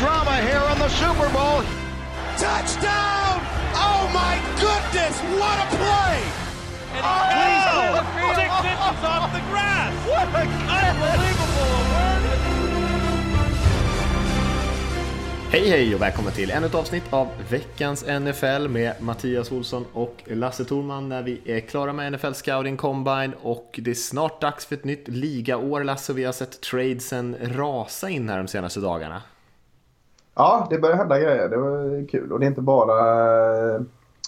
drama here on the Super Bowl. Touchdown! Oh my goodness, what a play! And oh! six inches off the grass. What a Unbelievable. Hej hej och välkommen till ännu ett avsnitt av veckans NFL med Mattias Olsson och Lasse Thorman när vi är klara med NFL Scouting Combine och det är snart dags för ett nytt ligaår Lasse. Vi har sett tradesen rasa in här de senaste dagarna. Ja, det börjar hända grejer. Det var kul och det är inte bara eh,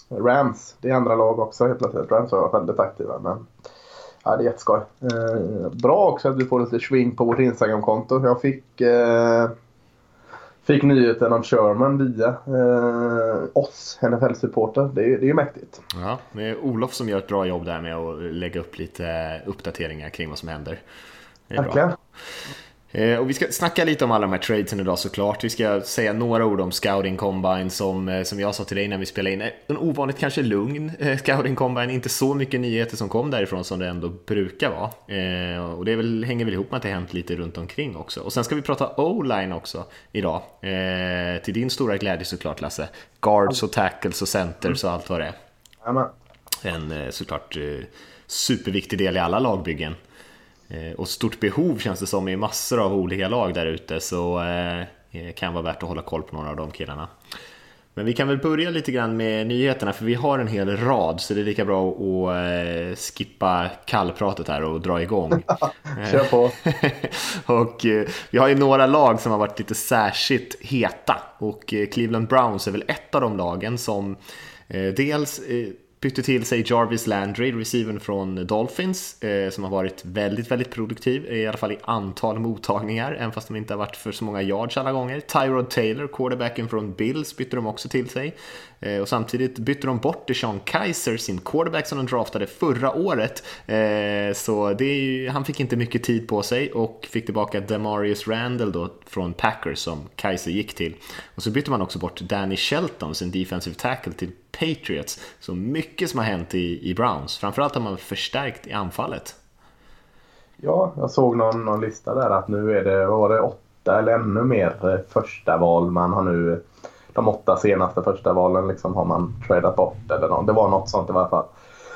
Rams. Det är andra lag också helt plötsligt. Rams var väldigt aktiva men ja, det är jätteskoj. Eh, bra också att vi får lite swing på vårt Instagram-konto. Jag fick eh, Fick nyheten om Sherman via eh, oss, NFL-supporter. Det, är, det är ju mäktigt. Ja, det är Olof som gör ett bra jobb där med att lägga upp lite uppdateringar kring vad som händer. Verkligen. Eh, och vi ska snacka lite om alla de här tradesen idag såklart. Vi ska säga några ord om Scouting Combine som, eh, som jag sa till dig när vi spelade in. En ovanligt kanske lugn eh, Scouting Combine, inte så mycket nyheter som kom därifrån som det ändå brukar vara. och det väl, hänger väl ihop med att det hänt lite runt omkring också. Och sen ska vi prata O-line också idag. till din stora glädje såklart Lasse. Guards och tackles och centers och allt vad det är. En såklart superviktig del i alla lagbyggen. Eh, och stort behov känns det som i massor av olika lag där ute så eh, eh, kan vara värt att hålla koll på några av de killarna. Men vi kan väl börja lite grann med nyheterna för vi har en hel rad så det är lika bra att skippa kallpratet här och dra igång. Kör på! och vi har ju några lag som har varit lite särskilt heta och Cleveland Browns är väl ett av de lagen som dels bytte till sig Jarvis Landry, receiven från Dolphins, eh, som har varit väldigt, väldigt produktiv, i alla fall i antal mottagningar, även fast de inte har varit för så många yards alla gånger. Tyrod Taylor, quarterbacken från Bills, bytte de också till sig. Eh, och samtidigt bytte de bort Deshaun Kaiser, sin quarterback som de draftade förra året. Eh, så det ju, han fick inte mycket tid på sig och fick tillbaka Demarius Randall då från Packers som Kaiser gick till. Och så bytte man också bort Danny Shelton, sin defensive tackle, till Patriots. Så mycket som har hänt i, i Browns. Framförallt har man förstärkt i anfallet. Ja, jag såg någon, någon lista där att nu är det, vad var det, åtta eller ännu mer eh, första val man har nu. De åtta senaste första valen liksom har man tradat bort eller något. Det var något sånt i varje fall.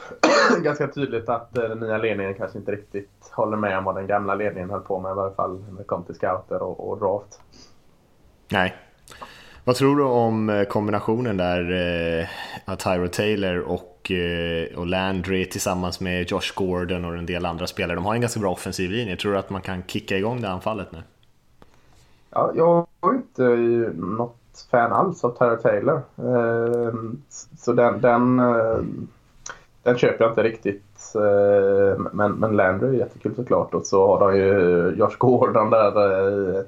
Ganska tydligt att eh, den nya ledningen kanske inte riktigt håller med om vad den gamla ledningen höll på med i varje fall när det kom till scouter och, och draft. Nej, vad tror du om eh, kombinationen där, eh, Tyro Taylor och, eh, och Landry tillsammans med Josh Gordon och en del andra spelare? De har en ganska bra offensiv linje. Tror du att man kan kicka igång det anfallet nu? Ja, jag är inte något fan alls av Tyro Taylor. Eh, så den, den, eh, den köper jag inte riktigt. Eh, men, men Landry är jättekul såklart. Och så har de ju Josh Gordon där eh,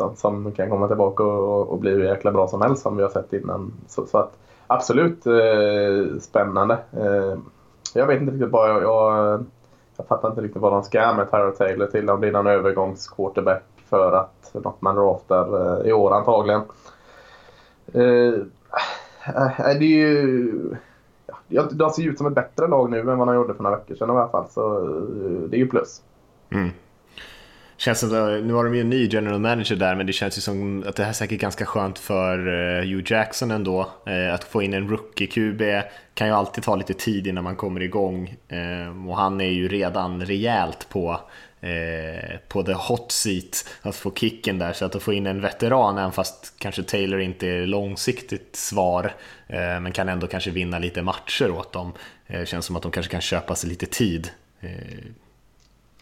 som, som kan komma tillbaka och, och bli hur jäkla bra som helst som vi har sett innan. Så, så att absolut eh, spännande. Eh, jag vet inte riktigt vad jag, jag, jag fattar inte riktigt vad de ska med Tyra Taylor till. Om det är någon övergångsquarterback för att något man draftar eh, i år antagligen. Eh, eh, eh det ju... Ja, de ser ut som ett bättre lag nu än vad de gjorde för några veckor sedan i alla fall. Så eh, det är ju plus. Mm. Känns som, eh, nu har de ju en ny general manager där, men det känns ju som att det här är säkert ganska skönt för eh, Hugh Jackson ändå. Eh, att få in en rookie-QB kan ju alltid ta lite tid innan man kommer igång. Och han är ju redan rejält på, på the hot seat att få kicken där. Så att få in en veteran, även fast kanske Taylor inte är långsiktigt svar, men kan ändå kanske vinna lite matcher åt dem. Känns som att de kanske kan köpa sig lite tid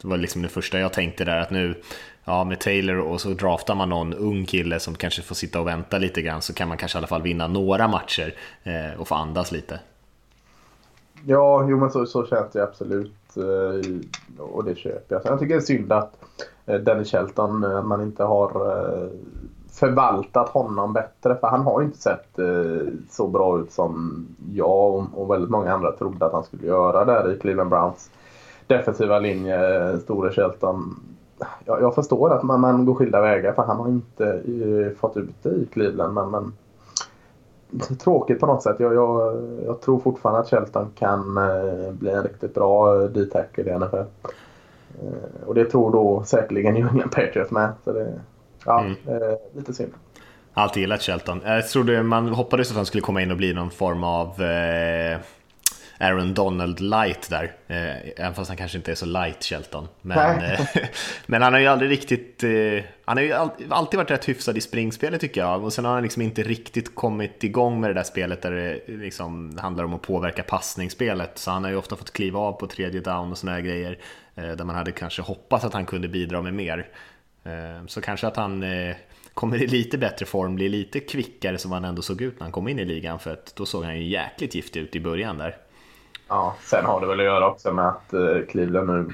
det var liksom det första jag tänkte där att nu, ja med Taylor och så draftar man någon ung kille som kanske får sitta och vänta lite grann så kan man kanske i alla fall vinna några matcher eh, och få andas lite. Ja, jo men så, så känns det absolut eh, och det köper jag. Jag tycker det är synd att eh, Dennis Shelton, att man inte har eh, förvaltat honom bättre för han har inte sett eh, så bra ut som jag och, och väldigt många andra trodde att han skulle göra där i Cleveland Browns defensiva linje, Store Shelton. Jag, jag förstår att man, man går skilda vägar för han har inte uh, fått ut det i Cleveland. Men, men tråkigt på något sätt. Jag, jag, jag tror fortfarande att Shelton kan uh, bli en riktigt bra D-tackle i NFL. Uh, och det tror då säkerligen New England Patriots med. Så det, ja, mm. lite synd. Alltid gillat Shelton. Jag trodde man hoppades att han skulle komma in och bli någon form av eh, Aaron Donald light där. Eh, även fast han kanske inte är så light Shelton. Men, eh, men han har ju aldrig riktigt... Eh, han har ju alltid varit rätt hyfsad i springspelet tycker jag. Och sen har han liksom inte riktigt kommit igång med det där spelet där det liksom handlar om att påverka passningsspelet. Så han har ju ofta fått kliva av på tredje down och såna här grejer. Eh, där man hade kanske hoppats att han kunde bidra med mer. Eh, så kanske att han eh, kommer i lite bättre form, blir lite kvickare som han ändå såg ut när han kom in i ligan. För att då såg han ju jäkligt giftig ut i början där. Ja, sen har det väl att göra också med att eh, Cleveland nu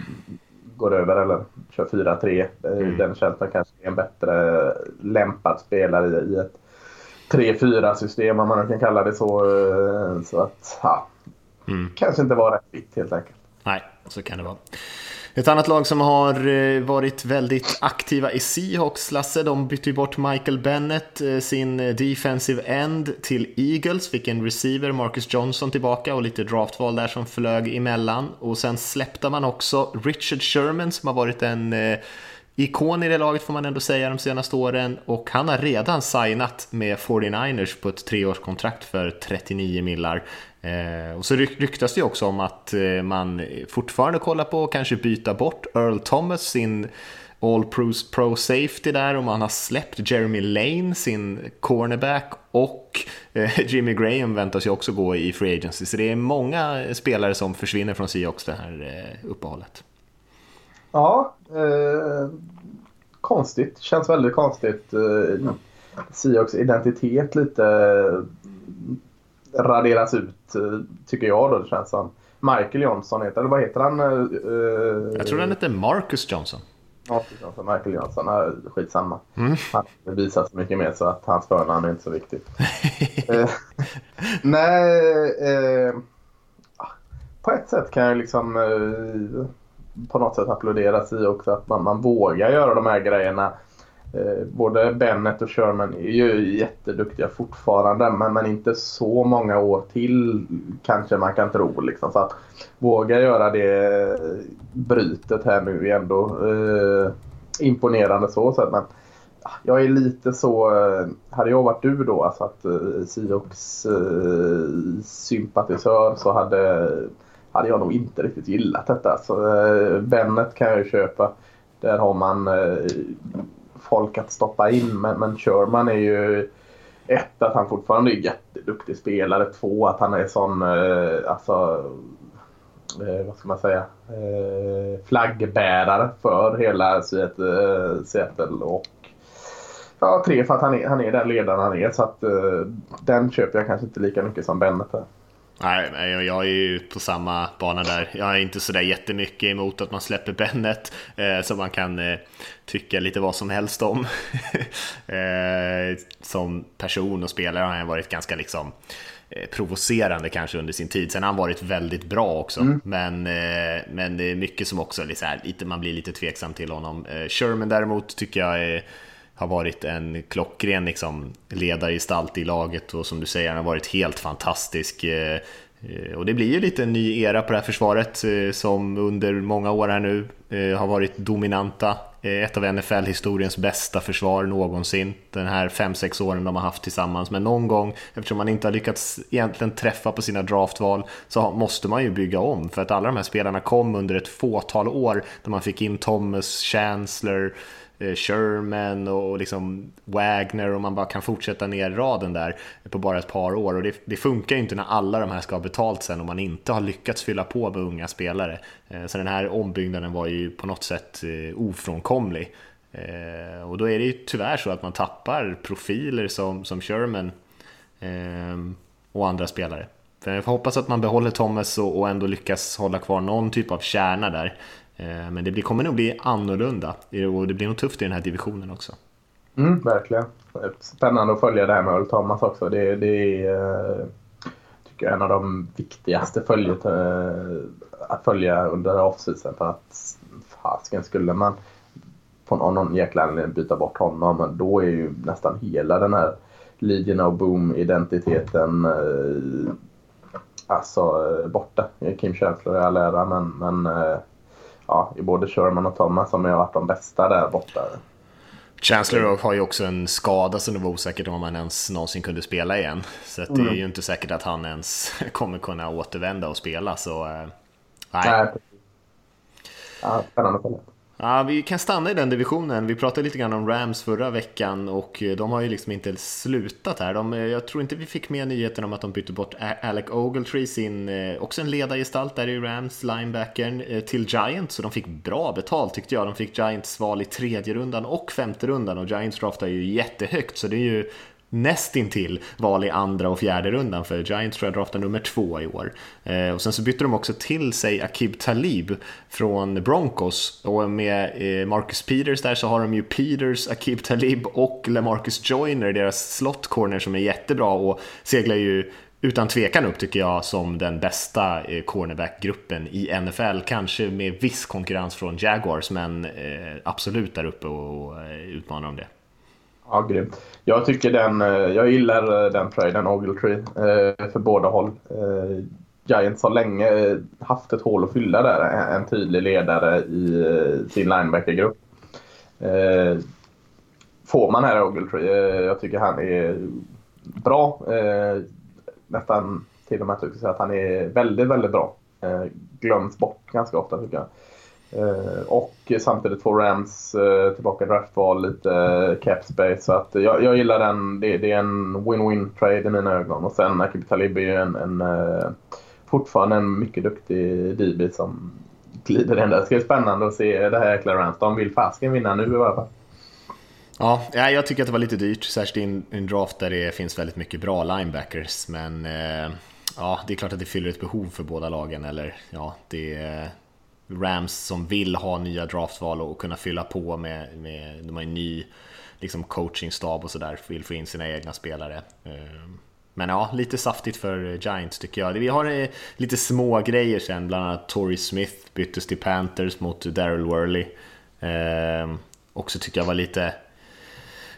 går över eller kör 4-3. Mm. Den Shelton kanske är en bättre lämpad spelare i ett 3-4 system om man kan kalla det så. Så att, ja, mm. kanske inte var rätt fit helt enkelt. Nej, så kan det vara. Ett annat lag som har eh, varit väldigt aktiva i Seahawks, Lasse, de bytte bort Michael Bennett, eh, sin defensive end, till Eagles, fick en receiver, Marcus Johnson, tillbaka och lite draftval där som flög emellan. Och sen släppte man också Richard Sherman som har varit en eh, ikon i det laget får man ändå säga de senaste åren och han har redan signat med 49ers på ett treårskontrakt för 39 millar. Eh, och så ryktas det ju också om att eh, man fortfarande kollar på att kanske byta bort Earl Thomas, sin All Pro, Pro Safety där och man har släppt Jeremy Lane, sin cornerback och eh, Jimmy Graham väntas ju också gå i Free Agency. Så det är många spelare som försvinner från Seahawks det här eh, uppehållet. Ja, eh, konstigt. Känns väldigt konstigt. Eh, Seahawks identitet lite raderas ut, eh, tycker jag då. Det känns som. Michael Johnson heter eller vad heter han? Uh, jag tror han heter Marcus Johnson. Marcus Johnson, Michael Johnson, uh, skitsamma. Mm. Han har visat så mycket mer så att hans förnamn är inte så viktigt. nej, uh, på ett sätt kan jag liksom på något sätt applådera sig också att man, man vågar göra de här grejerna Eh, Eh, både Bennett och Sherman är ju jätteduktiga fortfarande men, men inte så många år till kanske man kan tro. Liksom. Så att våga göra det brytet här nu är ändå eh, imponerande så. sätt. men, jag är lite så, eh, hade jag varit du då, alltså att eh, Siox eh, sympatisör så hade, hade jag nog inte riktigt gillat detta. Så eh, Bennett kan jag ju köpa. Där har man eh, folk att stoppa in. Men, men Sherman är ju ett, att han fortfarande är jätteduktig spelare. Två, att han är sån, eh, alltså, eh, vad ska man säga, eh, flaggbärare för hela eh, Seattle. Och ja, tre, för att han är, han är den ledaren han är. Så att eh, den köper jag kanske inte lika mycket som Bennet. Här. Nej, jag är ju på samma bana där. Jag är inte sådär jättemycket emot att man släpper Bennet, eh, som man kan eh, tycka lite vad som helst om. eh, som person och spelare har han varit ganska liksom eh, provocerande kanske under sin tid. Sen har han varit väldigt bra också, mm. men, eh, men det är mycket som också lite, man blir lite tveksam till honom. Eh, Sherman däremot tycker jag är har varit en klockren liksom, ledargestalt i laget och som du säger, han har varit helt fantastisk. Eh, och det blir ju lite en ny era på det här försvaret eh, som under många år här nu eh, har varit dominanta. Ett av NFL-historiens bästa försvar någonsin. Den här 5-6 åren de har haft tillsammans. Men någon gång, eftersom man inte har lyckats egentligen träffa på sina draftval, så måste man ju bygga om. För att alla de här spelarna kom under ett fåtal år där man fick in Thomas, Chancellor, Eh, Sherman och liksom Wagner och man bara kan fortsätta ner raden där på bara ett par år. Och det, det funkar ju inte när alla de här ska ha betalt sen och man inte har lyckats fylla på med unga spelare. Eh, så den här ombyggnaden var ju på något sätt eh, ofrånkomlig. Och då är det ju tyvärr så att man tappar profiler som, som Sherman och andra spelare. För jag hoppas att man behåller Thomas och ändå lyckas hålla kvar någon typ av kärna där. Eh, men det kommer nog bli annorlunda och det blir nog tufft i den här divisionen också. Mm, verkligen. Spännande att följa det här med Earl Thomas också. Det, det är eh, tycker jag, en av de viktigaste följet eh, att följa under offseason. För att fasken skulle man på någon, någon jäkla anledning byta bort honom då är ju nästan hela den här Legion of Boom-identiteten alltså borta. Kim Chancellor i all ära men, men ja, i både Sherman och Thomas som har varit de bästa där borta. Chancellor har ju också en skada så det var osäkert om han ens någonsin kunde spela igen. Så det är mm. ju inte säkert att han ens kommer kunna återvända och spela. Så, nej. nej. Ja, spännande Ja, vi kan stanna i den divisionen. Vi pratade lite grann om Rams förra veckan och eh, de har ju liksom inte slutat här. De, eh, jag tror inte vi fick med nyheten om att de bytte bort Alec Ogletree, sin, eh, också en ledargestalt där i Rams, linebackern, till Giants. Så de fick bra betalt tyckte jag. De fick Giants val i tredje rundan och femte rundan och Giants draftar ju jättehögt så det är ju nästintill val i andra och fjärde rundan för Giants tror jag draftar nummer två i år. Eh, och sen så bytte de också till sig Akib Talib från Broncos och med eh, Marcus Peters där så har de ju Peters, Akib Talib och LaMarcus Joyner, deras slot corner som är jättebra och seglar ju utan tvekan upp tycker jag som den bästa cornerbackgruppen cornerback-gruppen i NFL. Kanske med viss konkurrens från Jaguars men eh, absolut där uppe och eh, utmanar om det. Ja, grymt. Jag tycker den, eh, jag gillar eh, den traden, Ogletree, eh, för båda håll. Giants har länge haft ett hål att fylla där, en tydlig ledare i sin linebackergrupp. Får man här Ogletree, jag tycker han är bra. Nästan till och med tycker att han är väldigt, väldigt bra. Glöms bort ganska ofta tycker jag. Eh, och samtidigt får Rams eh, tillbaka draftval, lite eh, cap space. Så att jag, jag gillar den. Det, det är en win-win trade i mina ögon. Och sen Akib Talib är ju en, en, fortfarande en mycket duktig DB som glider in där. Det ska bli spännande att se det här jäkla Rams. De vill fasken vinna nu i alla fall. Ja, jag tycker att det var lite dyrt, särskilt i en draft där det finns väldigt mycket bra linebackers. Men ja, det är klart att det fyller ett behov för båda lagen. Eller ja, det, Rams som vill ha nya draftval och kunna fylla på med, med de har en ny liksom coachingstab och sådär, vill få in sina egna spelare. Ehm, men ja, lite saftigt för Giants tycker jag. Vi har eh, lite små grejer sen, bland annat Torrey Smith byttes till Panthers mot Daryl Worley. Eh, också tycker jag var lite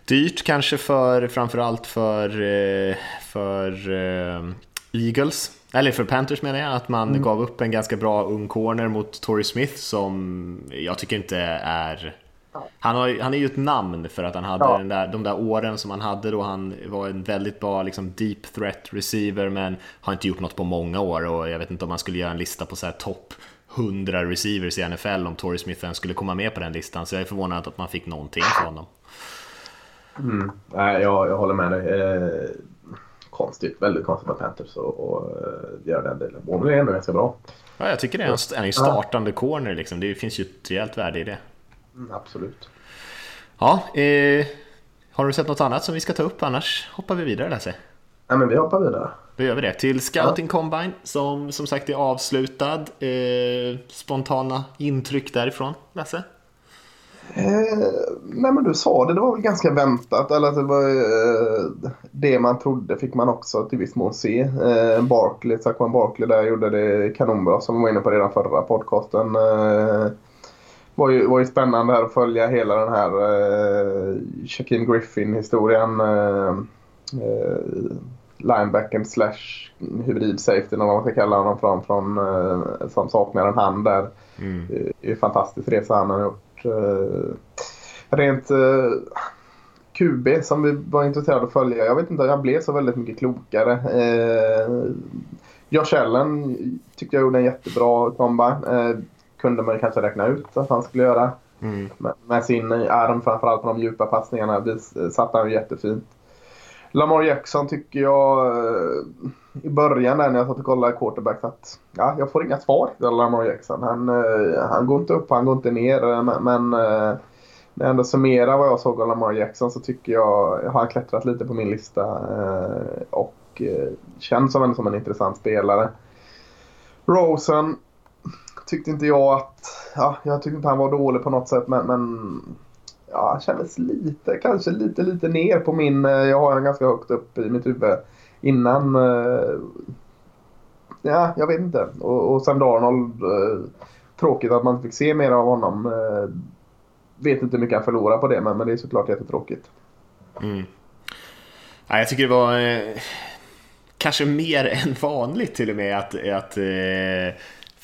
dyrt kanske för framförallt för, eh, för eh, Eagles eller för Panthers menar jag, att man mm. gav upp en ganska bra ung corner mot Torrey Smith som jag tycker inte är... Han, har, han är ju ett namn för att han hade ja. den där, de där åren som han hade då han var en väldigt bra liksom, deep threat receiver men har inte gjort något på många år och jag vet inte om man skulle göra en lista på så här topp 100 receivers i NFL om Torrey Smith ens skulle komma med på den listan så jag är förvånad att man fick någonting från honom. Mm. Nej, jag, jag håller med dig. Eh, konstigt, väldigt konstigt med Panthers att göra den delen. Bournemouth är ändå ganska bra. Ja, jag tycker det är en, startande corner liksom. Det finns ju ett rejält värde i det. Mm, absolut. Ja, eh, har du sett något annat som vi ska ta upp? Annars hoppar vi vidare Lasse. Ja, men vi hoppar vidare. Då gör vi det. Till Scouting ja. Combine som som sagt är avslutad. Eh, spontana intryck därifrån, Lasse? Eh, nej men du sa det, det var väl ganska väntat. Eller att det var eh, det man trodde fick man också till viss mån se. Eh, Barkley, Saquon Barkley där gjorde det kanonbra som vi var inne på redan förra podcasten. Eh, var ju, var ju spännande här att följa hela den här eh, Shaquem Griffin-historien. Eh, eh, linebacken slash hybrid-safety eller vad man ska kalla honom från, från eh, som saknar en hand där. Mm. Det är ju fantastisk resa han har gjort Eh, rent eh, QB som vi var intresserade av att följa. Jag vet inte, jag blev så väldigt mycket klokare. Eh, Josh Allen tyckte jag gjorde en jättebra comeback. Eh, kunde man kanske räkna ut att han skulle göra. Mm. Med, med, sin arm framförallt på de djupa passningarna satte han jättefint. Lamar Jackson tycker jag eh, i början när jag satt och kollade quarterback att ja, jag får inga svar till Lamar Jackson. Han, eh, han går inte upp, han går inte ner. Eh, men när jag ändå summerar vad jag såg av Lamar Jackson så tycker jag, jag har klättrat lite på min lista och känns som en, som en intressant spelare. Rosen tyckte inte jag att, ja, jag tyckte inte han var dålig på något sätt men, men ja, kändes lite, kanske lite, lite ner på min... Eh, jag har den ganska högt upp i mitt huvud innan. Eh, ja, jag vet inte. Och, och sen Darnold. Eh, tråkigt att man inte fick se mer av honom. Vet inte hur mycket han förlorar på det, men, men det är såklart jättetråkigt. Mm. Ja, jag tycker det var eh, kanske mer än vanligt till och med att, att eh,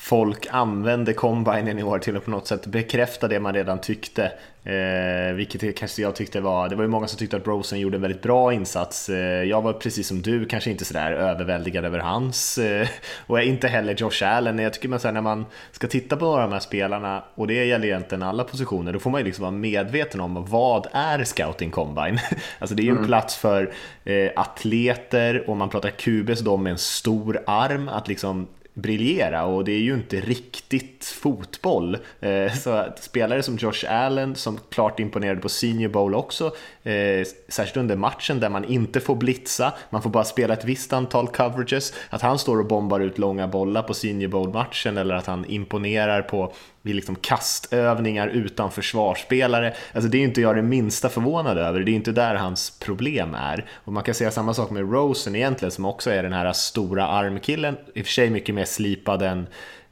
folk använde combinen i år till att på något sätt bekräfta det man redan tyckte. Eh, vilket kanske jag tyckte var, det var ju många som tyckte att Rosen gjorde en väldigt bra insats. Eh, jag var precis som du, kanske inte sådär överväldigad över hans eh, och inte heller Josh Allen. Jag tycker man säger när man ska titta på några av de här spelarna och det gäller egentligen alla positioner, då får man ju liksom vara medveten om vad är scouting combine? alltså det är ju en mm. plats för eh, atleter och man pratar QBs då med en stor arm att liksom briljera och det är ju inte riktigt fotboll. Eh, så spelare som Josh Allen som klart imponerade på Senior Bowl också, eh, särskilt under matchen där man inte får blitza, man får bara spela ett visst antal coverages, att han står och bombar ut långa bollar på Senior Bowl-matchen eller att han imponerar på vid liksom kastövningar utan försvarsspelare. Alltså det är inte jag det minsta förvånad över, det är inte där hans problem är. Och man kan säga samma sak med Rosen egentligen som också är den här stora armkillen, i och för sig mycket mer slipad än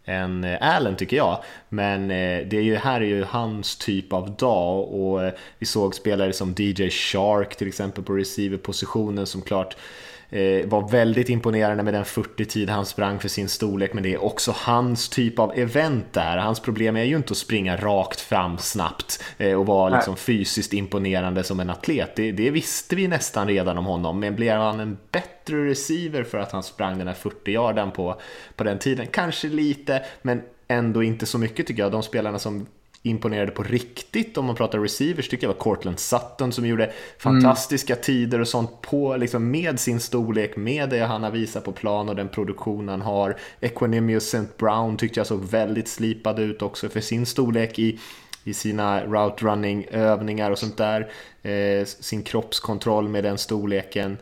än eh, Allen tycker jag. Men eh, det är ju, här är ju hans typ av dag och eh, vi såg spelare som DJ Shark till exempel på receiverpositionen som klart Eh, var väldigt imponerande med den 40-tid han sprang för sin storlek, men det är också hans typ av event där. Hans problem är ju inte att springa rakt fram snabbt eh, och vara liksom fysiskt imponerande som en atlet. Det, det, visste vi nästan redan om honom, men blev han en bättre receiver för att han sprang den här 40-yarden på, på den tiden? Kanske lite, men ändå inte så mycket tycker jag. De spelarna som imponerade på riktigt om man pratar receivers tycker jag var Cortland Sutton som gjorde fantastiska mm. tider och sånt på, liksom med sin storlek, med det han har visat på plan och den produktion han har. Equanimous St. Brown tyckte jag såg väldigt slipad ut också för sin storlek i i sina route running övningar och sånt där. Eh, sin kroppskontroll med den storleken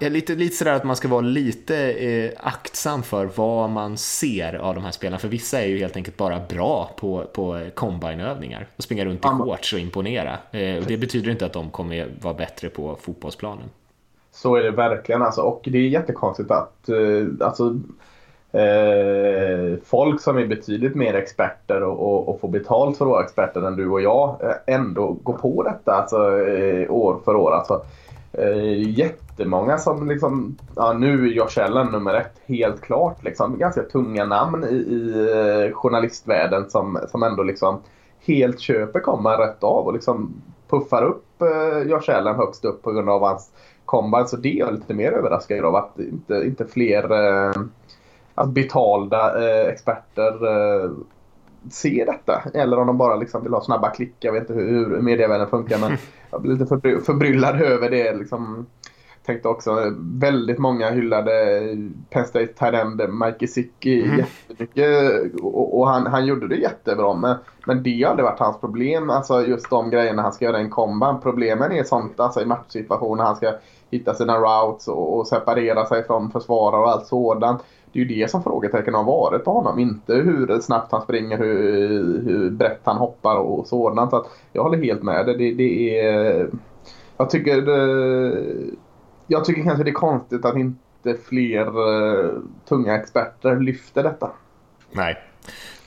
är lite, lite sådär att man ska vara lite eh, aktsam för vad man ser av de här spelarna. För vissa är ju helt enkelt bara bra på, på combineövningar och springa runt i shorts och imponera. Eh, och det betyder inte att de kommer vara bättre på fotbollsplanen. Så är det verkligen alltså. Och det är jättekonstigt att eh, alltså, eh, folk som är betydligt mer experter och, och, och, får betalt för att vara experter än du och jag eh, ändå går på detta alltså, eh, år för år. Alltså, eh, jättemånga som liksom, ja nu är Josh Allen nummer ett helt klart. Liksom, ganska tunga namn i, i eh, journalistvärlden som, som ändå liksom helt köper komma rätt av och liksom puffar upp eh, Josh Allen högst upp på grund av hans combine. Så det är jag lite mer överraskad av att inte, inte fler eh, att betalda eh, experter eh, ser detta. Eller om de bara liksom vill ha snabba klick. Jag vet inte hur, hur medievärlden funkar men jag blir lite förbry förbryllad över det. Liksom, tänkte också väldigt många hyllade Penn State tight Mike Gesicki mm. jättemycket och, och han, han gjorde det jättebra. Men, men det har aldrig varit hans problem. Alltså just de grejerna han ska göra i en komban. Problemen är sånt alltså i matchsituationer. Han ska hitta sina routes och, och separera sig från försvarare och allt sådant det är ju det som frågetecken har varit på honom. Inte hur snabbt han springer, hur, hur brett han hoppar och sådant. Så att jag håller helt med. Det, det, det är... Jag tycker det, Jag tycker kanske det är konstigt att inte fler eh, tunga experter lyfter detta. Nej,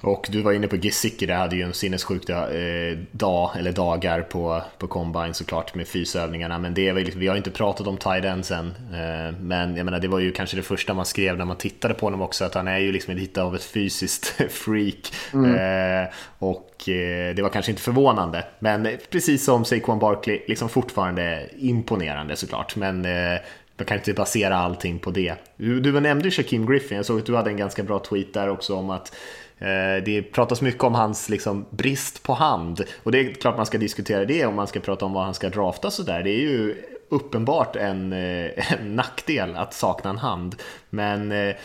och du var inne på Gesicki, det hade ju en sinnessjuk eh, dag, eller dagar på, på Combine såklart med fysövningarna. Men det väl, vi har inte pratat om Tide än. Eh, men jag menar, det var ju kanske det första man skrev när man tittade på honom också, att han är ju liksom lite av ett fysiskt freak. Mm. Eh, och det var kanske inte förvånande, men precis som Saquon Barkley, liksom fortfarande imponerande såklart. Men jag kan inte typ basera allting på det. Du, du nämnde Shaquem Griffin, jag såg att du hade en ganska bra tweet där också om att Eh, det pratas mycket om hans liksom, brist på hand och det är klart man ska diskutera det om man ska prata om vad han ska drafta sådär. Det är ju uppenbart en, eh, en nackdel att sakna en hand. Men Eh,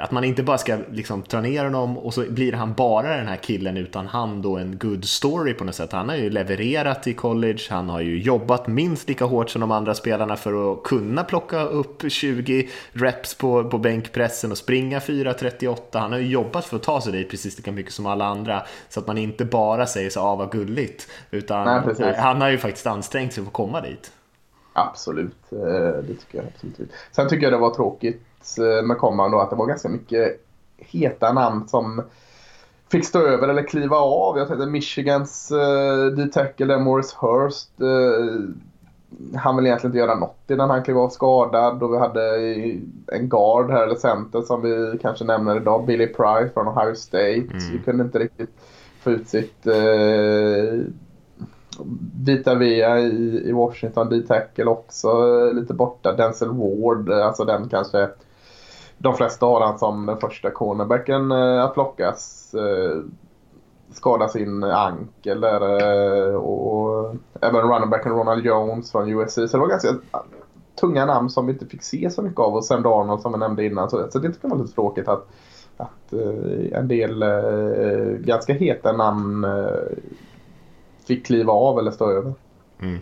att man inte bara ska liksom ta ner honom och så blir han bara den här killen utan hand och en good story på något sätt. Han har ju levererat i college, han har ju jobbat minst lika hårt som de andra spelarna för att kunna plocka upp 20 reps på, på bänkpressen och springa 4.38. Han har ju jobbat för att ta sig dit precis lika mycket som alla andra. Så att man inte bara säger så ah vad gulligt. Utan Nej, han har ju faktiskt ansträngt sig för att komma dit. Absolut, eh, det tycker jag absolut. Sen tycker jag det var tråkigt Eh, med Coman då att det var ganska mycket heta namn som fick stå över eller kliva av. Jag tänkte Michigans uh, D-tackle Morris Hurst. Uh, han vill egentligen inte göra något innan han klev av skadad. Och vi hade en guard här, eller center, som vi kanske nämner idag. Billy Price från Ohio State. Mm. Vi kunde inte riktigt få ut sitt eh, Vita Vea i, i Washington, D-tackle också lite borta. Denzel Ward, alltså den kanske de flesta har han som den första cornerbacken eh, att plockas. Eh, skada sin ankel där eh, och även runningbacken Ronald Jones från USC. Så det var ganska tunga namn som vi inte fick se så mycket av och sen Darnold som jag nämnde innan. Så, så det tycker jag var lite tråkigt att, att en del ganska heta namn fick kliva av eller stå över. Mm.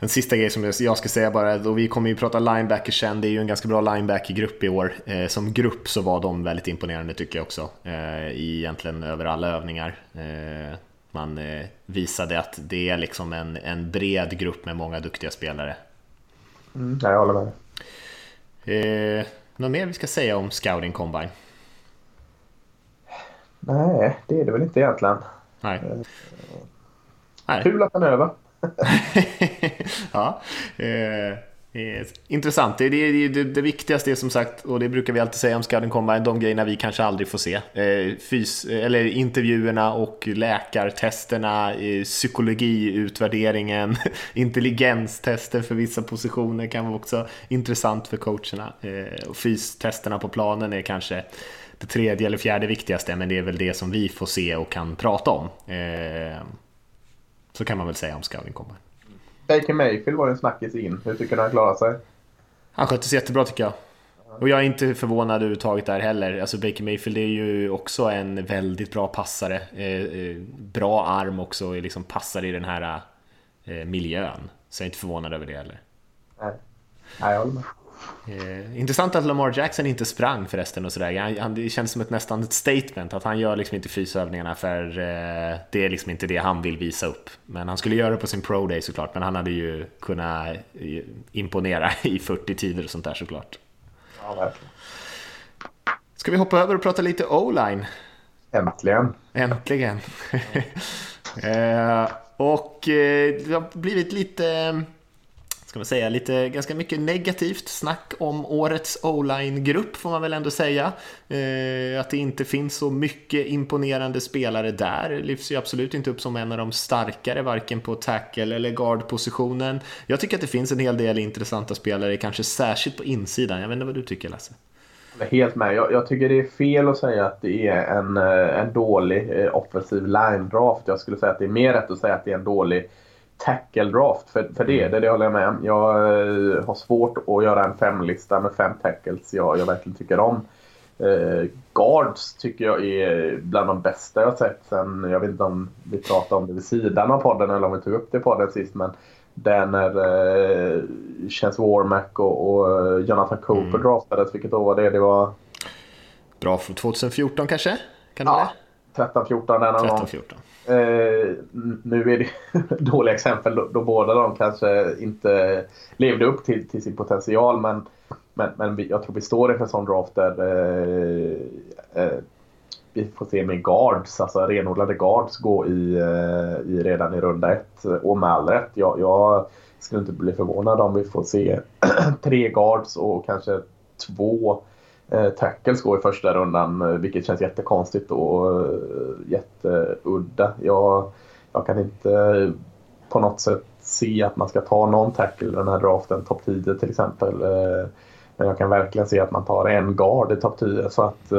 En sista grej som jag ska säga bara, och vi kommer ju prata linebackers sen, det är ju en ganska bra linebackergrupp i år. Eh, som grupp så var de väldigt imponerande tycker jag också, eh, egentligen över alla övningar. Eh, man visade att det är liksom en, en bred grupp med många duktiga spelare. Mm, jag håller med. Eh, något mer vi ska säga om Scouting Combine? Nej, det är det väl inte egentligen. Nej. Nej. Kul att den är över. ja, eh, eh, intressant. Det, det, det, det, viktigaste är som sagt, och det brukar vi alltid säga om Scouting Combine, de grejerna vi kanske aldrig får se. Eh, fys, eller intervjuerna och läkartesterna, eh, psykologiutvärderingen, intelligenstester för vissa positioner kan vara också intressant för coacherna. Eh, och fystesterna på planen är kanske det tredje eller fjärde viktigaste, men det är väl det som vi får se och kan prata om. Eh, så kan man väl säga om Scouting Combine. Baker Mayfield var en snackis in. Hur tycker du han klarar sig? Han skötte sig jättebra tycker jag. Och jag är inte förvånad överhuvudtaget där heller. Alltså Baker Mayfield är ju också en väldigt bra passare. Eh, eh, bra arm också, liksom passar i den här eh, miljön. Så jag är inte förvånad över det heller. Nej, Nej jag håller med. Eh, intressant att Lamar Jackson inte sprang förresten och sådär. Han, han, det känns som ett nästan ett statement att han gör liksom inte fysövningarna för eh, det är liksom inte det han vill visa upp. Men han skulle göra det på sin pro day såklart, men han hade ju kunnat eh, imponera i 40 tider och sånt där såklart. Ja, verkligen. Ska vi hoppa över och prata lite o-line? Äntligen! Äntligen! eh, och eh, det har blivit lite ska man säga, lite ganska mycket negativt snack om årets o-line-grupp får man väl ändå säga. Eh, att det inte finns så mycket imponerande spelare där lyfts ju absolut inte upp som en av de starkare, varken på tackle eller guard-positionen. Jag tycker att det finns en hel del intressanta spelare, kanske särskilt på insidan. Jag vet inte vad du tycker Lasse? Helt med. Jag, jag, tycker det är fel att säga att det är en, eh, en dålig eh, offensiv line-draft. Jag skulle säga att det är mer rätt att säga att det är en dålig tackle draft. För, för det är det, det håller jag med om. Jag eh, har svårt att göra en femlista med fem tackles jag, jag verkligen tycker om. Eh, guards tycker jag är bland de bästa jag sett sen, jag vet inte om vi pratade om det vid sidan av podden eller om vi tog upp det i podden sist. Men det när eh, Chance Warmack och, och Jonathan Cooper mm. draftades, vilket år var det? Det var... Bra för 2014 kanske? Kan det ja, 13-14 den 13-14. Eh, nu är det dåliga exempel då, då båda de kanske inte levde upp till, till sin potential. Men, men, men jag tror vi står inför en sån draft där eh, eh, vi får se med guards, alltså renodlade guards gå i, eh, i redan i runda ett. Eh, och med all rätt. Jag, jag skulle inte bli förvånad om vi får se tre guards och kanske två Eh, tackles går i första rundan, eh, vilket känns jättekonstigt och eh, jätteudda. Jag, jag kan inte på något sätt se att man ska ta någon tackle i den här draften, topp 10 till exempel. Men jag kan verkligen se att man tar en guard i topp 10. Så att,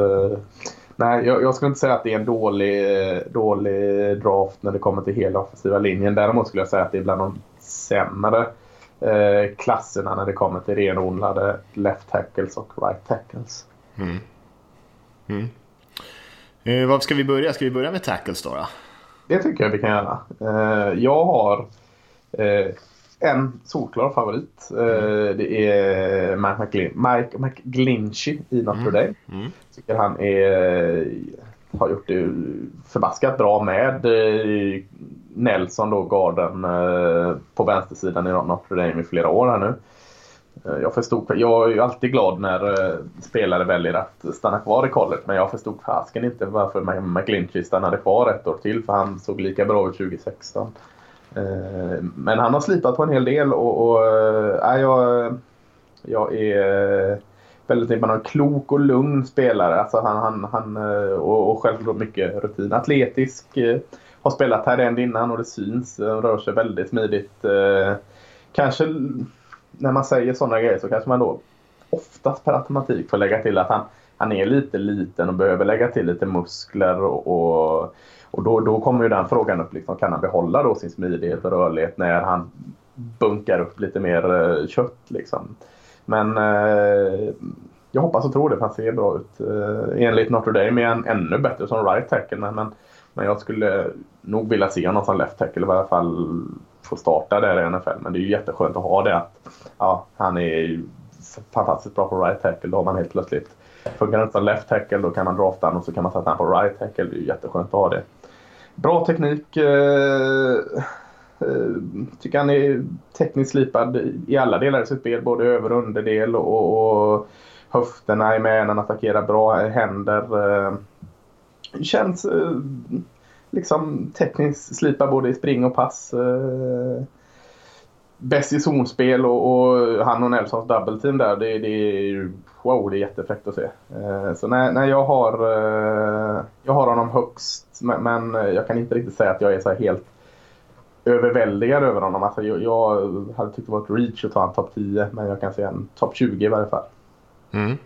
nej, jag, jag skulle inte säga att det är en dålig, dålig draft när det kommer till hela offensiva linjen. Däremot skulle jag säga att det är bland de sämre eh, klasserna när det kommer till renodlade left tackles och right tackles. Mm. Mm. Eh, var ska vi börja? Ska vi börja med tackles då? då? Det tycker jag vi kan göra. Eh, jag har en solklar favorit. Mm. Det är Mike, McGlin Mike McGlinchy i Notre mm. Dame. Mm. Tycker han är, har gjort det förbaskat bra med eh, Nelson då, garden eh, på vänstersidan i Notre Dame i flera år här nu. Eh, jag förstod, jag är ju alltid glad när spelare väljer att stanna kvar i college men jag förstod fasken inte varför McGlinchey stannade kvar ett år till för han såg lika bra ut 2016. Men han har slipat på en hel del och, och äh, jag, jag är väldigt imponerad. En klok och lugn spelare. Alltså han, han, han, eh, och, och självklart mycket rutin. Atletisk. Eh, har spelat här en innan och det syns. Rör sig väldigt smidigt. Eh, kanske när man säger sådana grejer så kanske man då oftast per automatik får lägga till att han, han är lite liten och behöver lägga till lite muskler och, och, och då, då kommer ju den frågan upp. Liksom, kan han behålla då sin smidighet och rörlighet när han bunkar upp lite mer kött? Liksom. Men eh, jag hoppas och tror det, för han ser bra ut. Eh, enligt Notre Dame är han ännu bättre som right tackle. Men, men, men jag skulle nog vilja se honom som left tackle i varje fall få starta där i NFL. Men det är ju jätteskönt att ha det. Att, ja, han är fantastiskt bra på right tackle. Då har man helt plötsligt Funkar han inte som left tackle då kan man drafta honom och så kan man sätta honom på right tackle. Det är ju jätteskönt att ha det. Bra teknik. Eh, Eh, tycker han är tekniskt slipad i alla delar i sitt spel. Både över och underdel och, och höfterna är med när han attackerar bra. Händer. Eh, känns eh, liksom tekniskt slipad både i spring och pass. Eh, bäst i zonspel och, och, han och Nelsons double team där. Det, det är wow, det är jättefräckt att se. Eh, så när, när jag har eh, jag har honom högst men, men, jag kan inte riktigt säga att jag är så helt överväldigad över honom. Alltså, jag, jag hade tyckt det var ett reach att ta en topp 10 men jag kan säga en topp 20 i varje fall. Mm.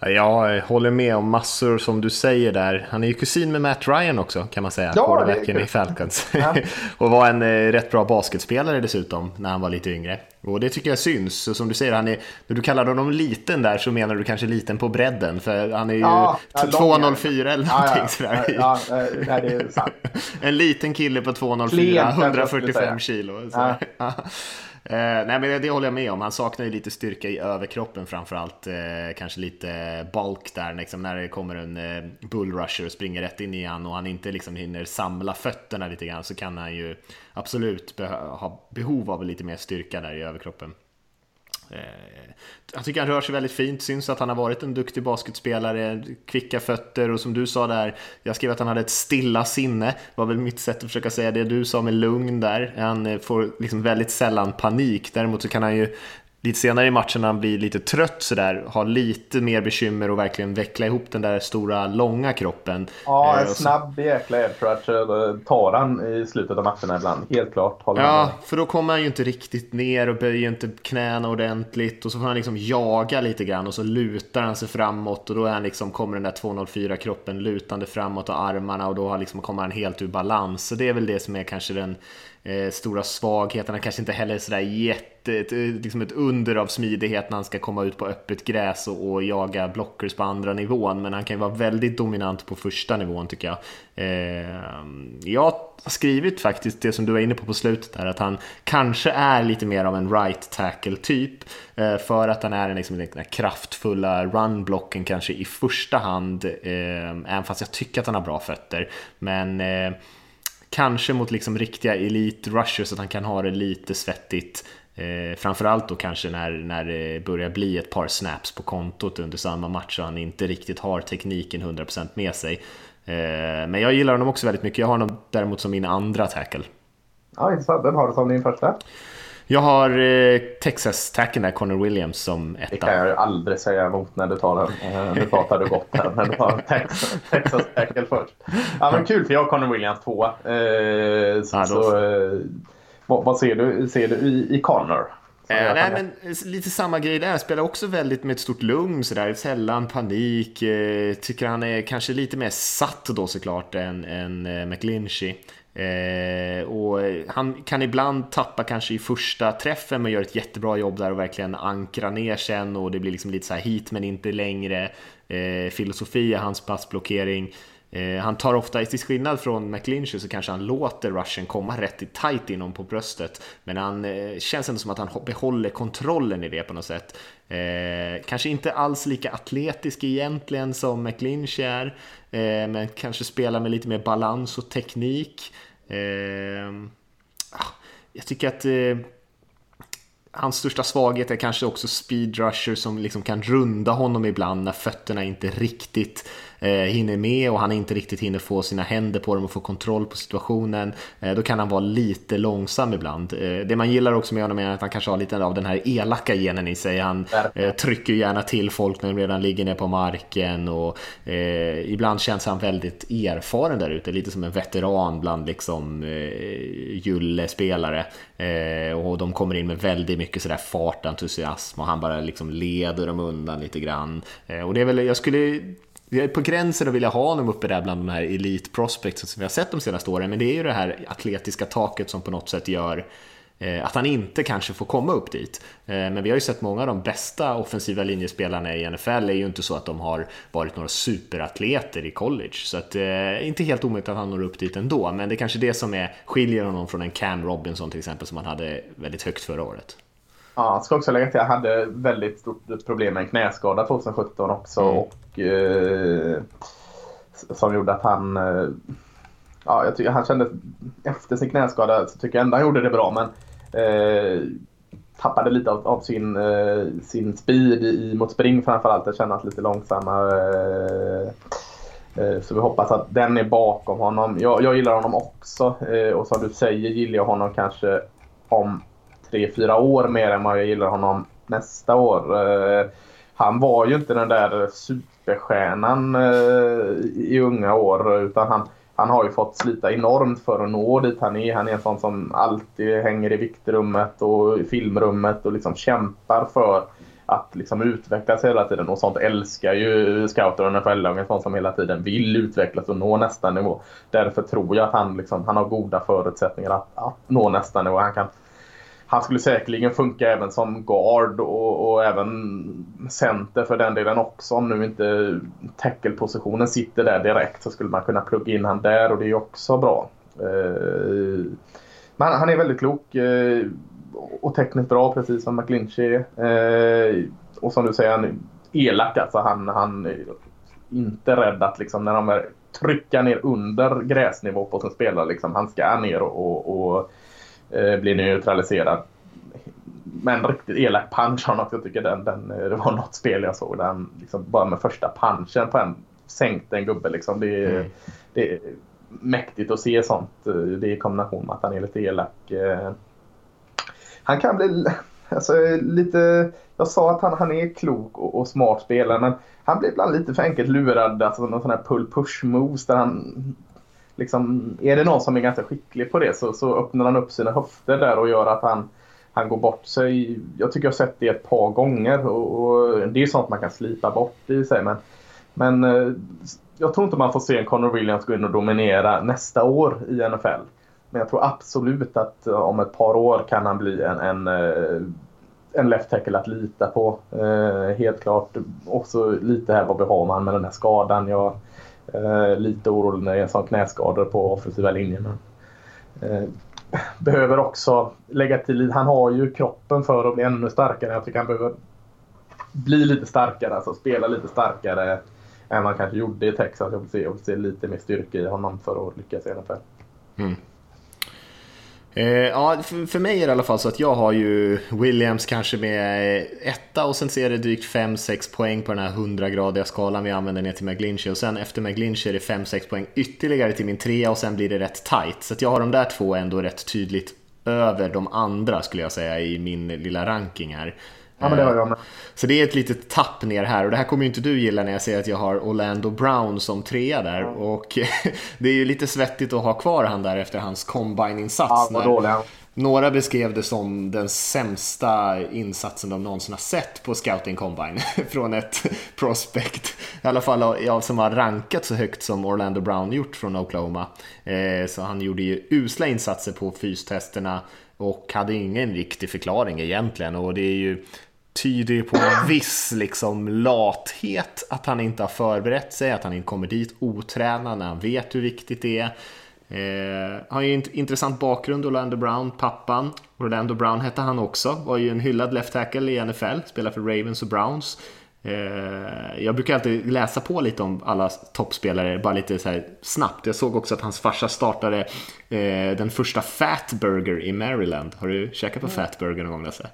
Jag håller med om massor som du säger där. Han är ju kusin med Matt Ryan också kan man säga, ja, i Falcons. Ja. och var en eh, rätt bra basketspelare dessutom när han var lite yngre. Och det tycker jag syns. Och som du säger, han är, när du kallar honom liten där så menar du kanske liten på bredden. För han är ju ja, 2,04 eller någonting ja, sådär. Ja, nej, det är sant. en liten kille på 2,04, 145 kilo. Så. Eh, nej men det håller jag med om. Han saknar ju lite styrka i överkroppen framförallt. Eh, kanske lite bulk där liksom, när det kommer en eh, bullrusher och springer rätt in i han och han inte liksom hinner samla fötterna lite grann så kan han ju absolut be ha behov av lite mer styrka där i överkroppen. Eh, jag tycker han rör sig väldigt fint, syns att han har varit en duktig basketspelare, kvicka fötter och som du sa där, jag skrev att han hade ett stilla sinne, var väl mitt sätt att försöka säga det du sa med lugn där. Han eh, får liksom väldigt sällan panik, däremot så kan han ju lite senare i matchen när han blir lite trött sådär, har lite mer bekymmer och verkligen veckla ihop den där stora långa kroppen. Ja, en eh, snabb jäkla edge eh, tar han i slutet av matcherna ibland, helt klart. ja, med. för då kommer han ju inte riktigt ner och böjer inte knäna ordentligt och så får han liksom jaga lite grann och så lutar han sig framåt och då är han liksom, kommer den där 204 kroppen lutande framåt och armarna och då liksom kommer han helt ur balans. Så det är väl det som är kanske den eh, stora svagheterna kanske inte heller sådär jätte, ett, eh, liksom ett under av smidighet när han ska komma ut på öppet gräs och, och, jaga blockers på andra nivån. Men han kan ju vara väldigt dominant på första nivån tycker jag. Eh, jag har skrivit faktiskt det som du var inne på på slutet här, att han kanske är lite mer av en right tackle typ. Eh, för att han är liksom den kraftfulla runblocken kanske i första hand. Eh, även fast jag tycker att han har bra fötter. Men eh, Kanske mot liksom riktiga elite-rushers, att han kan ha det lite svettigt. Eh, framförallt då kanske när, när det börjar bli ett par snaps på kontot under samma match och han inte riktigt har tekniken 100% med sig. Eh, men jag gillar honom också väldigt mycket. Jag har honom däremot som min andra tackle. Ja, intressant. Vem har du som din första? Jag har eh, Texas-tacken där, Connor Williams som etta. Det kan jag aldrig säga emot när du tar den. Eh, nu pratar du gott här, men du har Texas-tacken först. Ja, men kul för jag har Connor Williams två. Eh, så, ja, så eh, vad, vad, ser du, ser du i, i Connor? Eh, nej, men lite samma grej där. Spelar också väldigt med ett stort lugn sådär. Sällan panik. Eh, tycker han är kanske lite mer satt då såklart än, än eh, McGlinchey. Eh, och han kan ibland tappa kanske i första träffen men gör ett jättebra jobb där och verkligen ankra ner sen och det blir liksom lite så här hit men inte längre eh, filosofi i hans passblockering. Eh, han tar ofta, till skillnad från McLinchy så kanske han låter rushen komma rätt i tight inom på bröstet. Men han eh, känns ändå som att han behåller kontrollen i det på något sätt. Eh, kanske inte alls lika atletisk egentligen som McLinchy är. Eh, men kanske spelar med lite mer balans och teknik. Eh, ah, jag tycker att eh, hans största svaghet är kanske också speedrusher som liksom kan runda honom ibland när fötterna inte riktigt eh, hinner med och han inte riktigt hinner få sina händer på dem och få kontroll på situationen, eh, då kan han vara lite långsam ibland. Eh, det man gillar också med honom är att han kanske har lite av den här elaka genen i sig. Han eh, trycker gärna till folk när de redan ligger ner på marken och eh, ibland känns han väldigt erfaren där ute, lite som en veteran bland liksom gyllespelare. Eh, och de kommer in med väldigt mycket sådär fart, entusiasm och han bara liksom leder dem undan lite grann. Och det är väl, jag skulle jag är på gränsen att vilja ha honom uppe där bland de här elite prospects som vi har sett de senaste åren, men det är ju det här atletiska taket som på något sätt gör eh, att han inte kanske får komma upp dit. Eh, men vi har ju sett många av de bästa offensiva linjespelarna i NFL är ju inte så att de har varit några superatleter i college. Så att eh, inte helt omöjligt att han når upp dit ändå. Men det är kanske det som är, skiljer honom från en Cam Robinson till exempel som han hade väldigt högt förra året. Ja, jag ska också lägga till att jag hade väldigt stort problem med en knäskada 2017 också. Mm. Och, eh, som gjorde att han eh, ja, jag tycker han kände efter sin knäskada så tycker jag ändå han gjorde det bra men eh, tappade lite av, av sin, eh, sin speed i, mot spring framförallt. Det kändes lite långsammare. Eh, eh, så vi hoppas att den är bakom honom. Jag, jag gillar honom också eh, och som du säger gillar jag honom kanske om tre fyra år mer än vad jag gillar honom nästa år. Eh, han var ju inte den där superstjärnan eh, i unga år utan han, han har ju fått slita enormt för att nå dit han är. Han är en sån som alltid hänger i viktrummet och filmrummet och liksom kämpar för att liksom utvecklas hela tiden. Och sånt älskar ju scouter och NFL-lagen sånt som hela tiden vill utvecklas och nå nästa nivå. Därför tror jag att han, liksom, han har goda förutsättningar att, att nå nästa nivå. Han kan han skulle säkerligen funka även som guard och, och, även center för den delen också. Om nu inte tackle-positionen sitter där direkt så skulle man kunna plugga in han där och det är också bra. Eh, men han är väldigt klok eh, och tekniskt bra precis som McLinchy är. Eh, och som du säger, han är elak alltså. Han, han är inte rädd att liksom när de är trycka ner under gräsnivå på sin spelare. Liksom, han ska ner och, och, och blir neutraliserad. Men riktigt elak punch har något. Jag tycker den, den, det var något spel jag såg där han liksom bara med första punchen på en sänkte en gubbe. Liksom. Det, är, mm. det är mäktigt att se sånt. Det är i kombination med att han är lite elak. Eh, han kan bli alltså, lite... Jag sa att han, han är klok och, och smart spelare men han blir ibland lite för enkelt lurad. Alltså någon sån här pull-push moves där han liksom, är det någon som är ganska skicklig på det så, så öppnar han upp sina höfter där och gör att han, han går bort sig. Jag tycker jag har sett det ett par gånger och, och det är sånt man kan slipa bort i sig. Men, men eh, jag tror inte man får se en Connor Williams gå in och dominera nästa år i NFL. Men jag tror absolut att eh, om ett par år kan han bli en, en, eh, en left tackle att lita på. Eh, helt klart. Också lite här vad vi har man med den här skadan. Jag, Eh, lite orolig när det är knäskador på offensiva linjen. Eh, behöver också lägga till, han har ju kroppen för att bli ännu starkare. Jag tycker han behöver bli lite starkare, alltså spela lite starkare än han kanske gjorde i Texas. Jag vill se, jag vill se lite mer styrka i honom för att lyckas i NFL. Mm. Eh, ja, för, för, mig är det i alla fall så att jag har ju Williams kanske med eh, etta och sen ser det drygt 5-6 poäng på den här 100-gradiga skalan vi använder ner till McGlinchey och sen efter McGlinchey är det 5-6 poäng ytterligare till min trea och sen blir det rätt tight. Så att jag har de där två ändå rätt tydligt över de andra skulle jag säga i min lilla ranking här. Ja, men det har jag med. Så det är ett litet tapp ner här och det här kommer ju inte du gilla när jag säger att jag har Orlando Brown som trea där. Mm. Och det är ju lite svettigt att ha kvar han där efter hans combine-insats. Ja, några beskrev det som den sämsta insatsen de någonsin har sett på Scouting Combine från ett prospect. I alla fall jag som har rankat så högt som Orlando Brown gjort från Oklahoma. Eh, så han gjorde ju usla insatser på fystesterna och hade ingen riktig förklaring egentligen. Och det är ju tyder på en viss liksom lathet att han inte har förberett sig, att han inte kommer dit otränad när han vet hur viktigt det är. Eh, har ju en intressant bakgrund, Orlando Brown, pappan. Orlando Brown hette han också, var ju en hyllad left tackle i NFL, spelade för Ravens och Browns. Eh, jag brukar alltid läsa på lite om alla toppspelare, bara lite så snabbt. Jag såg också att hans farsa startade eh, den första Fatburger i Maryland. Har du käkat på mm. Fatburger någon gång Lasse?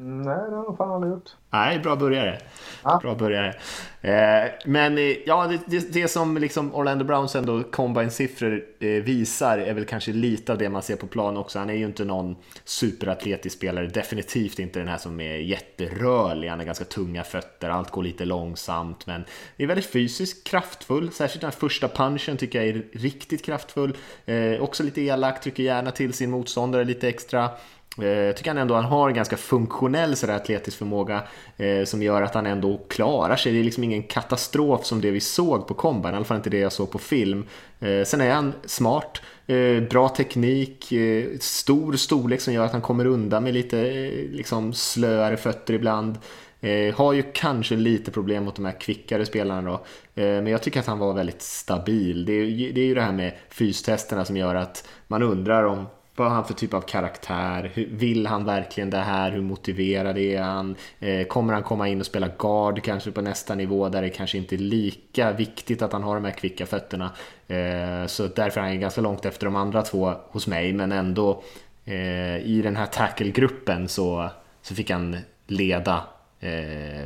Nej, det har nog fan aldrig gjort. Nej, bra börjare. Ja. Bra börjare. Eh, men eh, ja, det, det, det som liksom Orlando Browns ändå combine-siffror eh, visar är väl kanske lite av det man ser på plan också. Han är ju inte någon superatletisk spelare, definitivt inte den här som är jätterörlig. Han har ganska tunga fötter, allt går lite långsamt, men är väldigt fysiskt kraftfull. Särskilt den här första punchen tycker jag är riktigt kraftfull. Eh, också lite elak, trycker gärna till sin motståndare lite extra. Eh, jag tycker han ändå han har en ganska funktionell sådär atletisk förmåga eh, som gör att han ändå klarar sig. Det är liksom ingen katastrof som det vi såg på Combine, i alla fall inte det jag såg på film. Eh, sen är han smart, eh, bra teknik, eh, stor storlek som gör att han kommer undan med lite eh, liksom slöare fötter ibland. Eh, har ju kanske lite problem mot de här kvickare spelarna då. Eh, men jag tycker att han var väldigt stabil. Det är, det är ju det här med fystesterna som gör att man undrar om vad har han för typ av karaktär? Hur, vill han verkligen det här? Hur motiverad är han? Eh, kommer han komma in och spela guard kanske på nästa nivå där det kanske inte är lika viktigt att han har de här kvicka fötterna? Eh, så därför är han ganska långt efter de andra två hos mig, men ändå eh, i den här tackle-gruppen så, så fick han leda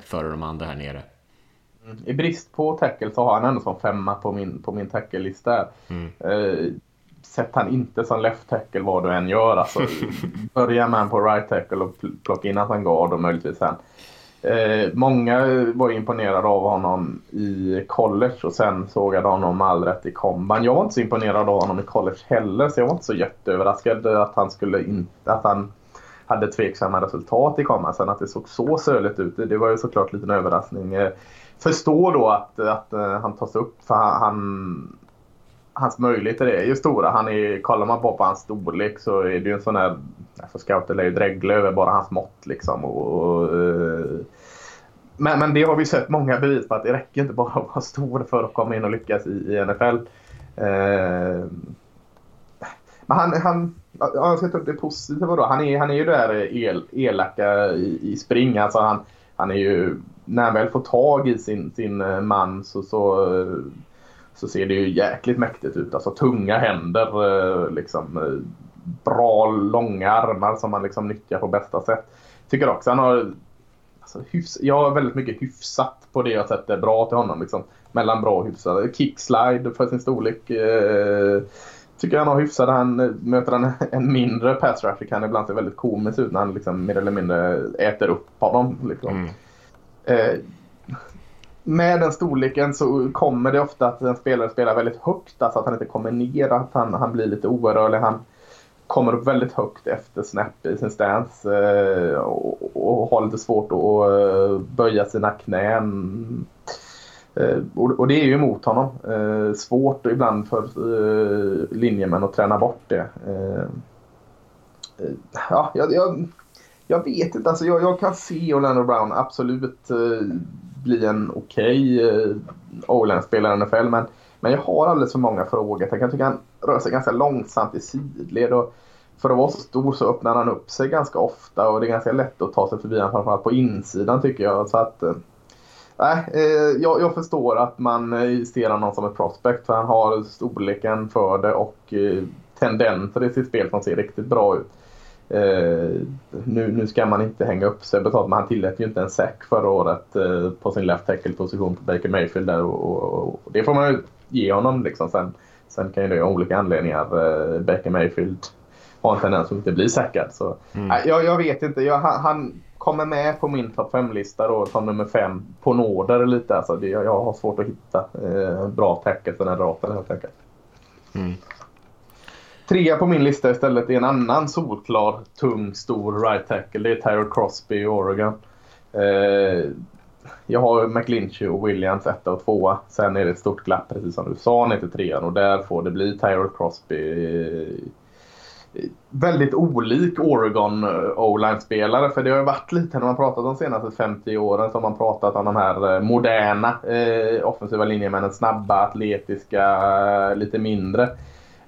före de andra här nere. I brist på tackle så har han ändå som femma på min, på min tackle-lista. Mm. Eh, sätt han inte som left tackle vad du än gör. Alltså, börja med han på right tackle och plocka in han guard och möjligtvis sen. Eh, många var imponerade av honom i college och sen sågade honom med all rätt i komban. Jag var inte så imponerad av honom i college heller så jag var inte så jätteöverraskad att han skulle in, att han hade tveksamma resultat i komban. Sen att det såg så söligt ut, det var ju såklart lite en överraskning. Eh, förstår då att, att uh, han tas upp för han, han hans möjligheter är ju stora. Han är, kollar man på, på hans storlek så är det ju en sån här... Alltså scouter lär ju dregla över bara hans mått liksom. Och, och, eh. men, men det har vi sett många bevis på att det räcker inte bara att vara stor för att komma in och lyckas i, i NFL. Eh, men han, han, jag ska ta upp det positiva då. Han är, han är ju där el, elaka i, i spring. Alltså han, han är ju, när han väl får tag i sin, sin man så, så så ser det ju jäkligt mäktigt ut. Alltså tunga händer, eh, liksom bra långa armar som man liksom nyttjar på bästa sätt. Tycker också han har alltså, hyfs, jag har väldigt mycket hyfsat på det jag sett är bra till honom. Liksom, mellan bra och hyfsat. Kickslide för sin storlek. Eh, tycker han har hyfsat. Han möter han en mindre pass rusher kan ibland se väldigt komiskt ut när han liksom mer eller mindre äter upp honom. Liksom. Mm. Eh, med den storleken så kommer det ofta att en spelare spelar väldigt högt, alltså att han inte kommer ner, att han, han blir lite orörlig. Han kommer upp väldigt högt efter snap i sin stance eh, och, och, har lite svårt att eh, böja sina knän. Eh, och, och, det är ju emot honom. Eh, svårt ibland för eh, linjemän att träna bort det. Eh, eh, ja, jag, jag, jag, vet inte, alltså jag, jag kan se Orlando Brown absolut bli en okej eh, okay, O-line-spelare i NFL. Men, men jag har alldeles för många frågor. Jag kan tycka han rör sig ganska långsamt i sidled. Och för att vara så stor så öppnar han upp sig ganska ofta och det är ganska lätt att ta sig förbi honom framförallt på insidan tycker jag. Så att, eh, Nej, eh, jag, jag, förstår att man eh, ser honom som ett prospect för han har storleken för det och eh, tendenser i sitt spel som ser riktigt bra ut. Eh, nu, nu ska man inte hänga upp sig betalt men han tillät ju inte en sack förra året eh, på sin left tackle-position på Baker Mayfield där och, och, och, det får man ju ge honom liksom. Sen, sen kan ju det av olika anledningar eh, Baker Mayfield ha en tendens att inte bli sackad. Så, mm. jag, jag vet inte, jag, han, han kommer med på min topp 5-lista då som nummer 5 på nåder lite. Alltså det, jag har svårt att hitta bra tackle för den här draften helt enkelt. Mm. Trea på min lista istället är en annan solklar, tung, stor right tackle. Det är Tyrell Crosby i Oregon. Eh, jag har McLinchy och Williams etta och tvåa. Sen är det ett stort glapp precis som du sa ner till trean och där får det bli Tyrell Crosby. Eh, väldigt olik Oregon-O-line-spelare. Eh, för det har ju varit lite när man pratat de senaste 50 åren så har man pratat om de här eh, moderna eh, offensiva linjemännen. Snabba, atletiska, eh, lite mindre.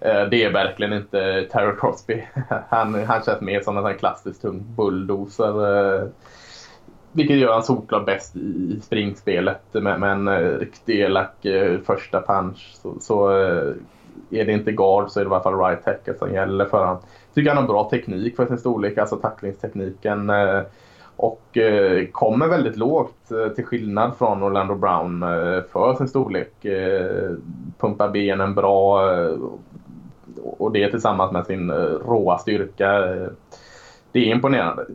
Eh, det är verkligen inte Terry Crosby. Han, han känns mer som en klassisk tung bulldozer. Eh, vilket gör han solklart bäst i springspelet. Med, en eh, riktigt elak första punch så, så är det inte guard så är det i alla fall right tackle som gäller för honom. Tycker han har bra teknik för sin storlek, alltså tacklingstekniken. Och kommer väldigt lågt till skillnad från Orlando Brown för sin storlek. Pumpar benen bra och det tillsammans med sin eh, råa styrka. Eh, det är imponerande.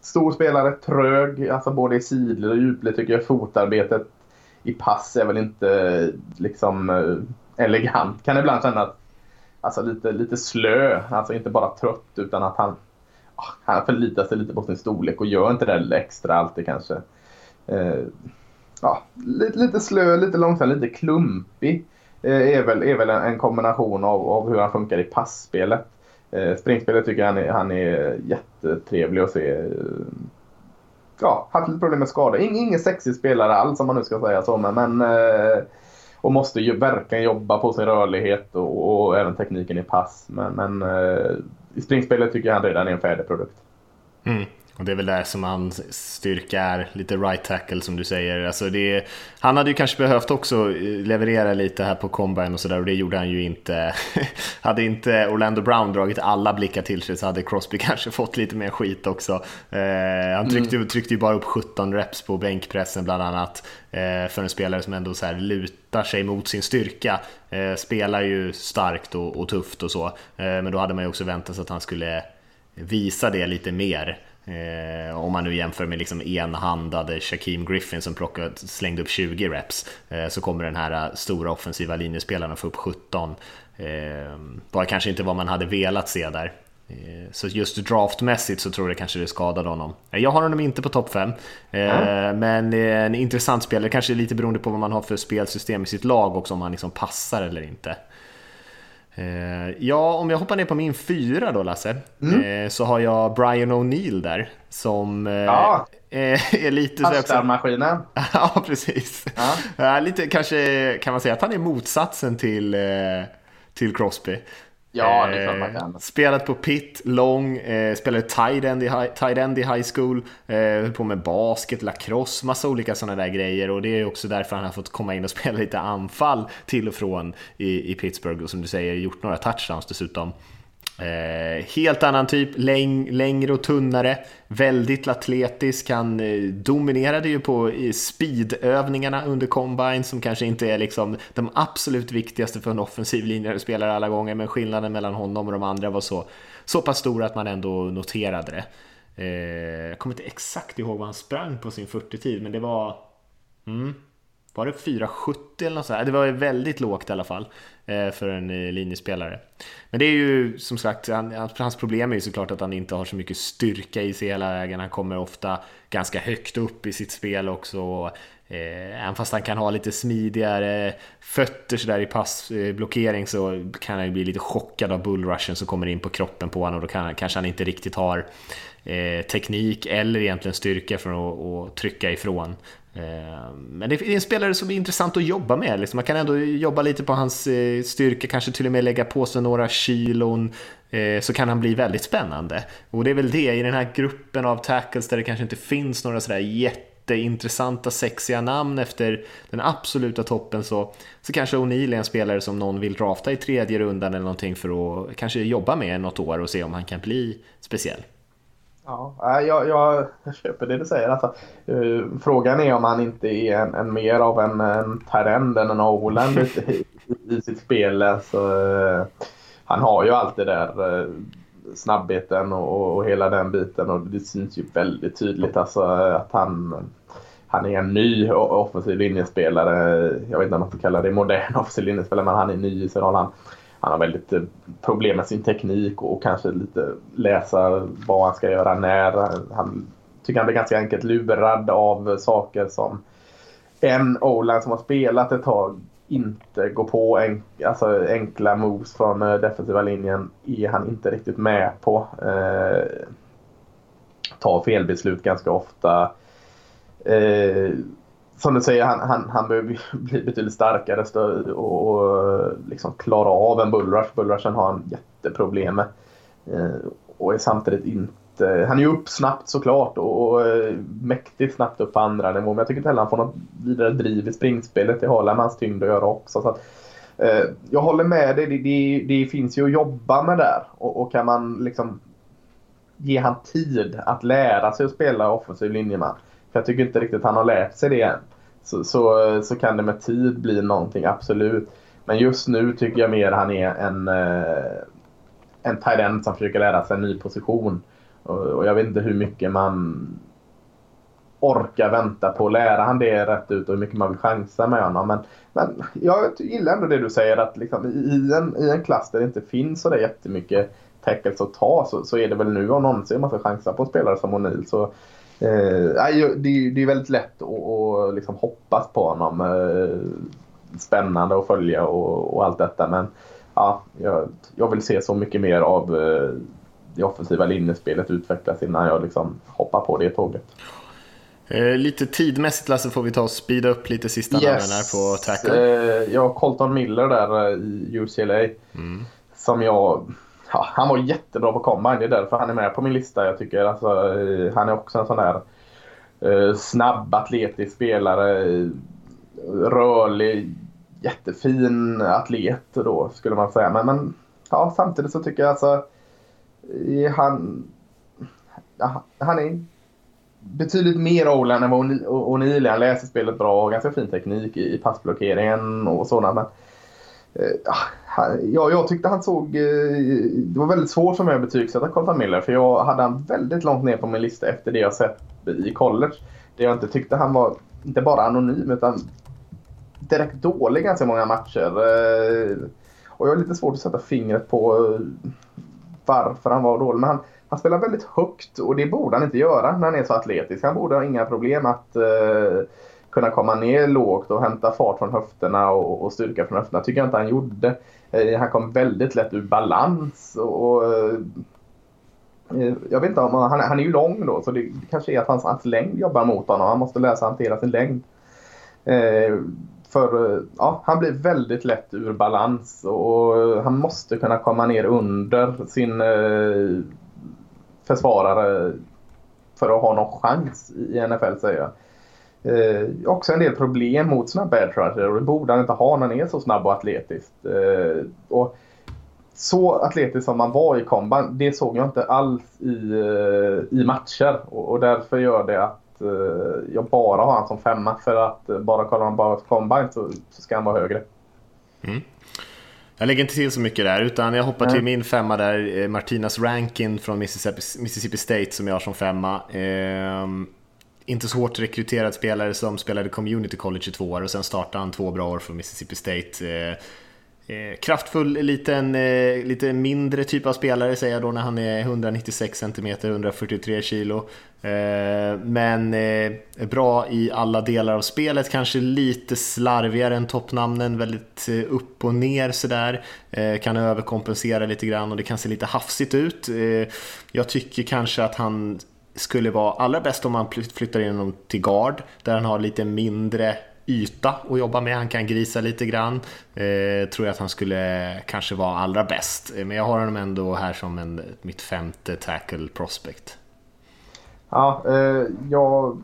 Stor spelare, trög, alltså både i sidled och djupled tycker jag. Fotarbetet i pass är väl inte eh, liksom elegant. Kan ibland känna att, alltså, lite, lite slö, alltså inte bara trött utan att han ah, han förlitar sig lite på sin storlek och gör inte det där extra alltid kanske. Eh, ja, lite, lite slö, lite långsam, lite klumpig. Eh, är väl, är väl en kombination av, av hur han funkar i passspelet. Eh, springspelet tycker jag han är, han är jättetrevlig att se. Ja, haft lite problem med skador. Ing, ingen sexig spelare alls om man nu ska säga så. Men, men eh, och måste ju verkligen jobba på sin rörlighet och, och även tekniken i pass. Men, men eh, i springspelet tycker jag han redan är en färdig produkt. Mm. Och det är väl där som hans styrka är, lite right tackle som du säger. Alltså det, han hade ju kanske behövt också leverera lite här på combine och sådär och det gjorde han ju inte. hade inte Orlando Brown dragit alla blickar till sig så hade Crosby kanske fått lite mer skit också. Eh, han tryckte, mm. tryckte ju bara upp 17 reps på bänkpressen bland annat. Eh, för en spelare som ändå så här lutar sig mot sin styrka. Eh, spelar ju starkt och, och tufft och så. Eh, men då hade man ju också väntat sig att han skulle visa det lite mer. Eh, om man nu jämför med liksom enhandade Shaquem Griffin som plockade, slängde upp 20 reps eh, så kommer den här eh, stora offensiva linjespelaren få upp 17. Eh, var kanske inte vad man hade velat se där. Eh, så just draftmässigt så tror jag kanske det skadade honom. Eh, jag har honom inte på topp 5, mm. men en intressant spelare, kanske lite beroende på vad man har för spelsystem i sitt lag också, om han liksom passar eller inte. Eh, ja, om jag hoppar ner på min fyra då Lasse, mm. Eh, så har jag Brian O'Neill där som eh, ja. är lite... Pastarmaskinen. ja, precis. Ja. lite kanske kan man säga att han är motsatsen till, till Crosby. Ja, det är klart man kan. Spelat på pit, lång, eh, spelade tight end, i high, tight end i high school, eh, höll på med basket, lacrosse, massa olika sådana där grejer och det är också därför han har fått komma in och spela lite anfall till och från i, i Pittsburgh och som du säger gjort några touchdowns dessutom. Eh, helt annan typ, läng, längre och tunnare, väldigt atletisk. Han eh, dominerade ju på speedövningarna under combine som kanske inte är liksom de absolut viktigaste för en offensiv linjespelare alla gånger, men skillnaden mellan honom och de andra var så, så pass stor att man ändå noterade det. Eh, jag kommer inte exakt ihåg vad han sprang på sin 40-tid, men det var... Mm, var det 4,70 eller något sånt? Det var väldigt lågt i alla fall Eh, för en eh, linjespelare. Men det är ju som sagt, hans problem är ju såklart att han inte har så mycket styrka i sig hela vägen. Han kommer ofta ganska högt upp i sitt spel också. Eh, även fast han kan ha lite smidigare fötter sådär i passblockering eh, så kan han ju bli lite chockad av bullrushen som kommer in på kroppen på honom och då kan, kanske han inte riktigt har teknik eller egentligen styrka för att, att trycka ifrån. Eh, men det är en spelare som är intressant att jobba med. Liksom. Man kan ändå jobba lite på hans eh, styrka, kanske till och med lägga på sig några kilon. Eh, så kan han bli väldigt spännande. Och det är väl det, i den här gruppen av tackles där det kanske inte finns några sådär jätteintressanta, sexiga namn efter den absoluta toppen så, så kanske O'Neill är en spelare som någon vill drafta i tredje rundan eller någonting för att kanske jobba med något år och se om han kan bli speciell. Ja, jag, jag, jag köper det du säger. Alltså, uh, frågan är om han inte är en, en mer av en, en Tarend än en Oland i, i, sitt spel. Alltså, uh, han har ju alltid där uh, snabbheten och, och, hela den biten och det syns ju väldigt tydligt alltså, att han, han är en ny offensiv linjespelare. Jag vet inte om man får kalla det modern offensiv linjespelare men han är ny i sin roll. Han, han har väldigt problem med sin teknik och kanske lite läsa vad han ska göra när. Han tycker han blir ganska enkelt lurad av saker som en o som har spelat ett tag inte går på en, alltså enkla moves från eh, defensiva linjen är han inte riktigt med på. Eh, tar felbeslut ganska ofta. Eh, som du säger, han, han, han behöver bli betydligt starkare och, och liksom klara av en bullrush. Bullrushen har han jätteproblem med. Eh, och är samtidigt inte... Han är ju upp snabbt såklart och, och eh, mäktigt snabbt upp på andra nivå. Men jag tycker inte heller han får något vidare driv i springspelet. Det har med hans tyngd att göra också. Så att, eh, jag håller med dig. Det, det, det, finns ju att jobba med där. Och, och kan man liksom ge han tid att lära sig att spela offensiv linjeman. För jag tycker inte riktigt han har lärt sig det än. Så, så, så kan det med tid bli någonting, absolut. Men just nu tycker jag mer han är en, eh, en tight end som försöker lära sig en ny position. Och, och jag vet inte hur mycket man orkar vänta på att lära han det rätt ut och hur mycket man vill chansa med honom. Men, men jag gillar ändå det du säger att liksom, i, en, i en klass där det inte finns så där jättemycket tackles att ta så, så är det väl nu om någonsin man ska chansa på en spelare som O'Neill. Så, eh, det, det är väldigt lätt att, att liksom hoppas på honom. Eh, spännande att följa och, och allt detta. Men ja, jag, jag, vill se så mycket mer av eh, det offensiva linjespelet utvecklas innan jag liksom hoppar på det tåget. Eh, lite tidmässigt Lasse får vi ta och speeda upp lite sista yes. här på tackle. Eh, jag har Colton Miller där eh, i UCLA. Mm. Som jag... Ja, han var jättebra på combine. Det är därför han är med på min lista. Jag tycker alltså, eh, han är också en sån där eh, snabb, atletisk spelare. Eh, rörlig, jättefin atlet då skulle man säga. Men, men ja, samtidigt så tycker jag alltså eh, han, ja, han är betydligt mer Olan än vad O'Neill är. Han läser spelet bra och ganska fin teknik i passblockeringen och sådant. Men, eh, ja, jag tyckte han såg... Eh, det var väldigt svårt för mig att betygsätta Colton Miller för jag hade han väldigt långt ner på min lista efter det jag sett i college. Det jag inte tyckte han var, inte bara anonym utan direkt dålig ganska många matcher. Eh, och jag har lite svårt att sätta fingret på eh, varför han var dålig. Men han, han spelar väldigt högt och det borde han inte göra när han är så atletisk. Han borde ha inga problem att kunna komma ner lågt och hämta fart från höfterna och, och styrka från höfterna. tycker jag inte han gjorde. Eh, han kom väldigt lätt ur balans. och, eh, eh, jag vet inte om han, han är ju lång då så det kanske är att hans, hans längd jobbar mot honom. Han måste lära sig hantera sin längd. För ja, han blir väldigt lätt ur balans och han måste kunna komma ner under sin försvarare för att ha någon chans i NFL säger jag. Eh, också en del problem mot snabba edge rusher och det borde han inte ha när han är så snabb och atletisk. Eh, och så atletisk som man var i komban, det såg jag inte alls i, eh, i matcher. Och, och därför gör det att eh, jag bara har han som femma. För att bara kolla han bara combine så, så ska han vara högre. Mm. Jag lägger inte till så mycket där, utan jag hoppar till min femma där, eh, Martinas Rankin från Mississippi, Mississippi State som jag har som femma. Eh, inte så hårt rekryterad spelare som spelade community college i två år och sen startade han två bra år för Mississippi State. Eh, eh kraftfull, liten, eh, lite mindre typ av spelare säger jag då när han är 196 cm, 143 kg. Eh, men eh, bra i alla delar av spelet, kanske lite slarvigare än toppnamnen, väldigt eh, upp och ner sådär. Kan överkompensera lite grann och det kan se lite hafsigt ut. jag tycker kanske att han skulle vara allra bäst om man flyttar in honom till guard, där han har lite mindre yta att jobba med. Han kan grisa lite grann. Eh, tror jag att han skulle kanske vara allra bäst. Eh, men jag har honom ändå här som en, mitt femte tackle prospect. Ja, eh, jag,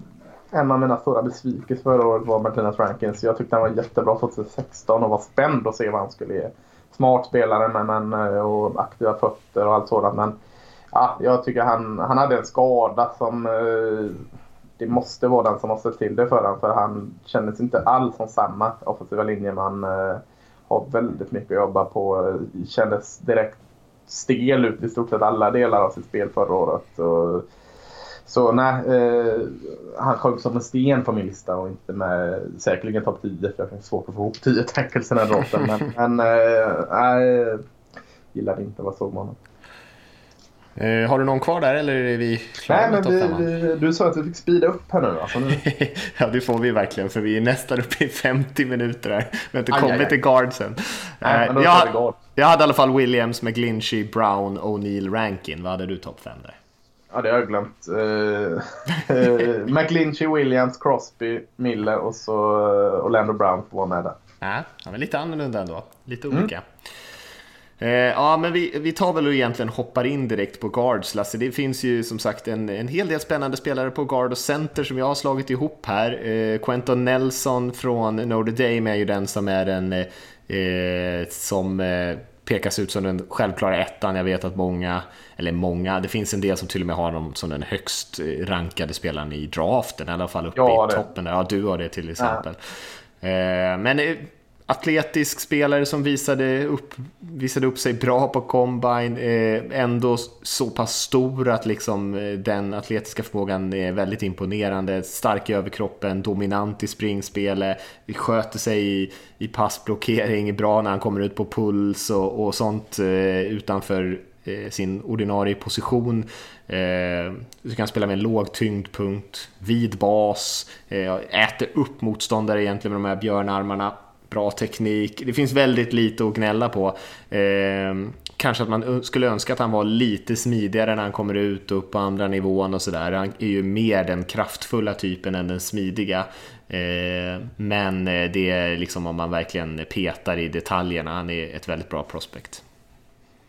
en av mina stora besvikelser förra året var Martinez Rankins. Jag tyckte han var jättebra 2016 och var spänd att se vad han skulle ge. Smart spelare men, men, eh, och aktiva fötter och allt sådant. Men ja, jag tycker han, han hade en skada som eh, det måste vara den som har sett till det för honom. För han kändes inte alls som samma offensiva linjeman. Eh, har väldigt mycket att jobba på. Kändes direkt stel ut i stort sett alla delar av sitt spel förra året. Och, så nej, eh, han sjönk som en sten på min lista och inte med säkerligen topp 10 för det är svårt att få ihop 10 tackles i den här draften. Men, men eh, äh, gillade inte vad såg med honom. Uh, har du någon kvar där eller är vi klara Nej, men vi, vi, du sa att vi fick speeda upp här nu. Alltså nu. ja, det får vi verkligen för vi är nästan uppe i 50 minuter här. Vi har inte aj, kommit aj, till guardsen. Nej, uh, jag, guard. jag hade i alla fall Williams, McGlinchey, Brown, O'Neill, Rankin. Vad hade du topp 5 där? Ja, det har jag glömt. Uh, uh, McGlinchey, Williams, Crosby, Miller och så Orlando Brown får vara med där. Ja, han är lite annorlunda ändå. Lite olika. Mm. Eh, ja, men vi, vi tar väl och egentligen hoppar in direkt på guards, Lasse. Det finns ju som sagt en, en hel del spännande spelare på guard och center som jag har slagit ihop här. Eh, Quentin Nelson från Notre Dame är ju den som är den eh, som eh, pekas ut som den självklara ettan. Jag vet att många, eller många, det finns en del som till och med har dem som den högst rankade spelaren i draften, i alla fall uppe i toppen. Där. Ja, du har det till exempel. Ja. Men atletisk spelare som visade upp, visade upp sig bra på combine, eh, ändå så pass stor att liksom eh, den atletiska förmågan är väldigt imponerande, stark i överkroppen, dominant i springspelet, sköter sig i, i passblockering, bra när han kommer ut på puls och, och sånt eh, utanför eh, sin ordinarie position. Eh, du kan spela med en låg tyngdpunkt, vid bas, eh, äter upp motståndare egentligen med de här björnarmarna bra teknik. Det finns väldigt lite att gnälla på. Eh, kanske att man skulle önska att han var lite smidigare när han kommer ut och upp på andra nivån och sådär. Han är ju mer den kraftfulla typen än den smidiga. Ehm, eh, men det är liksom om man verkligen petar i detaljerna. Han är ett väldigt bra prospect.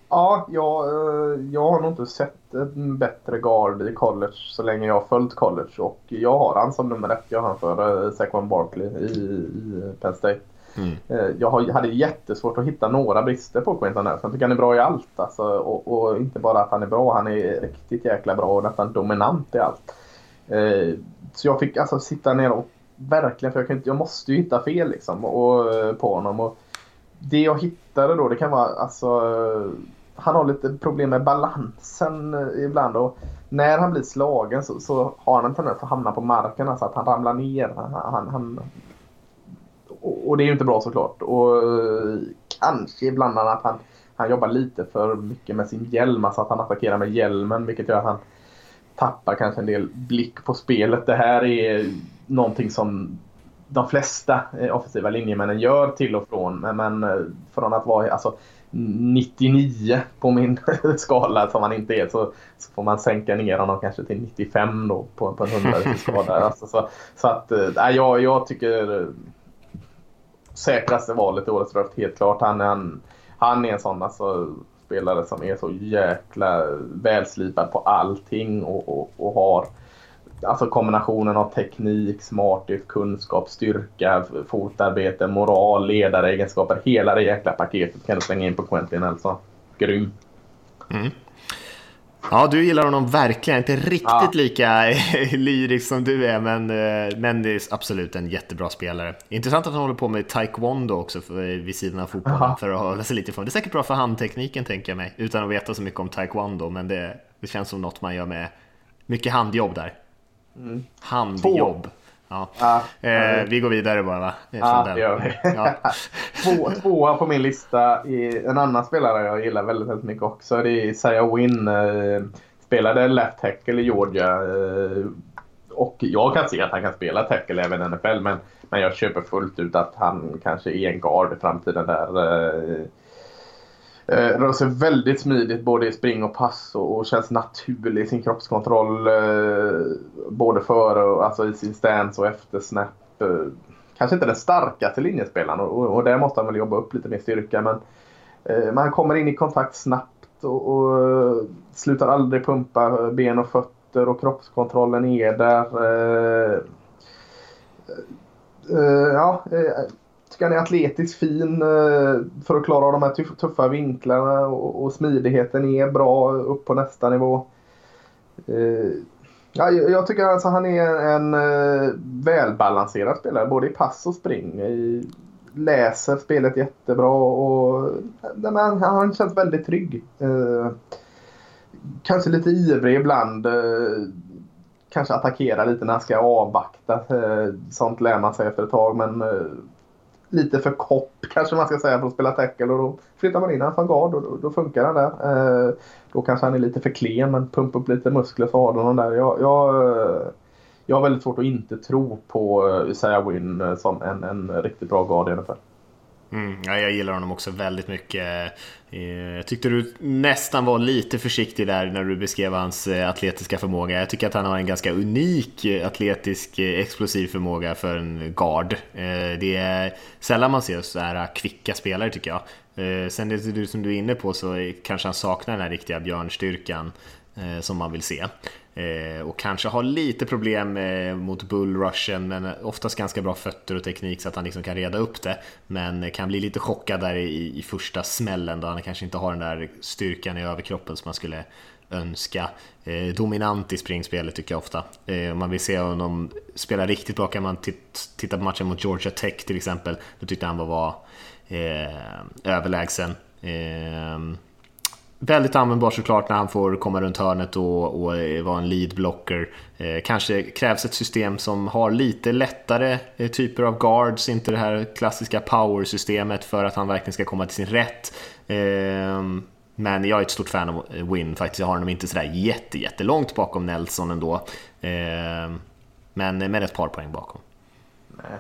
Ja, jag, eh, jag har nog inte sett en bättre guard i college så länge jag har följt college. Och jag har han som nummer ett. Jag har han före eh, Saquon Barkley i, i Penn State. Mm. Eh, jag hade jättesvårt att hitta några brister på Quentin Nelson. Jag tycker han är bra i allt. Alltså, och, och, inte bara att han är bra, han är riktigt jäkla bra och nästan dominant i allt. Eh, så jag fick alltså sitta ner och verkligen, för jag, kan jag måste ju hitta fel liksom, och, eh, på honom. Och det jag hittade då, det kan vara alltså han har lite problem med balansen ibland och när han blir slagen så, så har han en tendens att hamna på marken, alltså att han ramlar ner. Han, han, och det är ju inte bra såklart. Och eh, kanske ibland att han, han jobbar lite för mycket med sin hjälm. Alltså att han attackerar med hjälmen vilket gör att han tappar kanske en del blick på spelet. Det här är någonting som de flesta eh, offensiva linjemännen gör till och från. Men eh, från att vara alltså, 99 på min skala som han inte är så, så får man sänka ner honom kanske till 95 då på, på en hundrade skala. Alltså, så, så att äh, jag, jag tycker säkraste valet i årets draft helt klart. Han, han, han är en sån alltså, spelare som är så jäkla välslipad på allting och, och, och har alltså kombinationen av teknik, smarthet, kunskap, styrka, fotarbete, moral, ledaregenskaper. Hela det jäkla paketet kan du slänga in på Quentin Nelson. Grym. Mm. Ja, du gillar honom verkligen. Inte riktigt ja. lika lyrisk som du är, men, eh, men det är absolut en jättebra spelare. Intressant att han håller på med taekwondo också för, vid sidan av fotbollen Aha. för att hålla sig lite ifrån. Det är säkert bra för handtekniken tänker jag mig, utan att veta så mycket om taekwondo, men det, det känns som något man gör med mycket handjobb där. Mm. Handjobb. Ja. ja. Eh, vi går vidare bara va? Ja, det gör vi. Ja. Två, tvåa på min lista är en annan spelare jag gillar väldigt, väldigt mycket också. Det är Isaiah Wynn. Eh, spelade left tackle i Georgia. Eh, och jag kan se att han kan spela tackle även i NFL. Men, men jag köper fullt ut att han kanske är en guard i framtiden där. Eh, Eh, rör sig väldigt smidigt både i spring och pass och, och känns naturlig i sin kroppskontroll. Eh, både före och alltså i sin stance och efter snap. Eh, kanske inte den starkaste linjespelaren och, och, och där måste han väl jobba upp lite mer styrka. Men eh, man kommer in i kontakt snabbt och, och eh, slutar aldrig pumpa ben och fötter och kroppskontrollen är där. Eh, eh, ja, eh, han är atletiskt fin eh, för att klara av de här tuffa vinklarna och, smidigheten är bra upp på nästa nivå. Eh, ja, jag tycker alltså han är en eh, välbalanserad spelare både i pass och spring. läser spelet jättebra och han, han känns väldigt trygg. Kanske lite ivrig ibland. Kanske attackerar lite när han ska avvakta. Sånt lär man sig efter ett tag men lite för kort kanske man ska säga för att spela tackle och då flyttar man in honom som guard och då, då, funkar han där. Eh, då kanske han är lite för klen men pumpa upp lite muskler så har du honom där. Jag, jag, eh, jag har väldigt svårt att inte tro på eh, Isaiah Wynn eh, som en, en riktigt bra guard i NFL. Mm, ja, jag gillar honom också väldigt mycket. Eh, jag tyckte du nästan var lite försiktig där när du beskrev hans eh, atletiska förmåga. Jag tycker att han har en ganska unik eh, atletisk explosiv förmåga för en guard. Det är sällan man ser så här kvicka spelare tycker jag. Sen det som du är inne på så kanske han saknar den här riktiga björnstyrkan. som man vill se. Eh, och kanske har lite problem eh, mot bullrushen men oftast ganska bra fötter och teknik så att han liksom kan reda upp det. Men kan bli lite chockad där i, i första smällen då han kanske inte har den där styrkan i överkroppen som man skulle önska. Eh, dominant i springspelet tycker jag ofta. Eh, om man vill se honom spela riktigt bra kan man titta på matchen mot Georgia Tech till exempel. Då tyckte han var, var eh, överlägsen. Eh, väldigt användbar såklart när han får komma runt hörnet och, och eh, vara en lead blocker. Eh, kanske krävs ett system som har lite lättare eh, typer av guards, inte det här klassiska power-systemet för att han verkligen ska komma till sin rätt. Eh, men jag är ett stort fan av Win faktiskt. Jag har honom inte sådär jätte, jättelångt bakom Nelson ändå. Eh, men med ett par poäng bakom.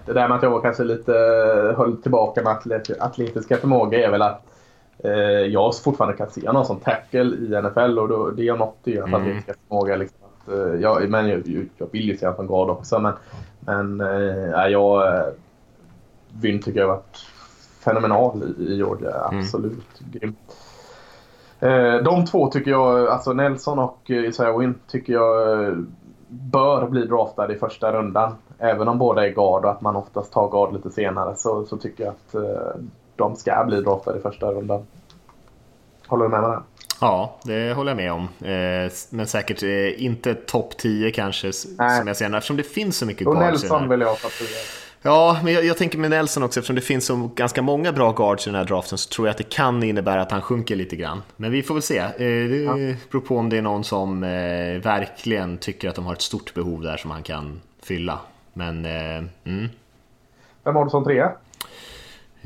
Det där med att jag var kanske lite eh, höll tillbaka med atletiska förmåga är väl att jag fortfarande kan se någon som tackle i NFL och då, det är något i hans mm. atletiska förmåga. Liksom, att, eh, jag, men jag, jag vill ju se honom som guard också men, men eh, jag eh, Vyn tycker jag har varit fenomenal i, i Georgia. Mm. Absolut mm. grym. Eh, de två tycker jag, alltså Nelson och Isaiah Wynn tycker jag eh, bör bli draftade i första rundan. Även om båda är guard och att man oftast tar guard lite senare så, så tycker jag att eh, de ska bli draftade i första rundan. Håller du med mig där? Ja, det håller jag med om. Men säkert inte topp 10 kanske Nej. som jag ser eftersom det finns så mycket guards. Och Nelson vill jag ha Ja, men jag, jag, tänker med Nelson också, eftersom det finns så ganska många bra guards i den här draften så tror jag att det kan innebära att han sjunker lite grann. Men vi får väl se. Eh, det ja. beror på om det är någon som eh, verkligen tycker att de har ett stort behov där som han kan fylla. Men, eh, mm. Vem har du som trea?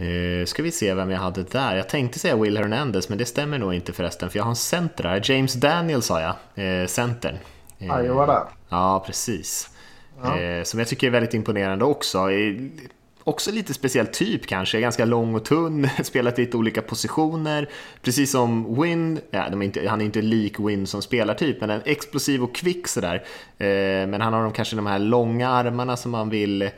Uh, ska vi se vem jag hade där. Jag tänkte säga Will Hernandez, men det stämmer nog inte förresten, för jag har en center där. James Daniel sa jag, uh, centern. Uh, Iowa där. Ja, precis. Ja. Eh, som jag tycker är väldigt imponerande också. Också lite speciell typ kanske, ganska lång och tunn, spelat lite olika positioner. Precis som Win, ja, är inte, han är inte lik Win som spelartyp, men en explosiv och kvick sådär. Eh, men han har kanske de här långa armarna som man vill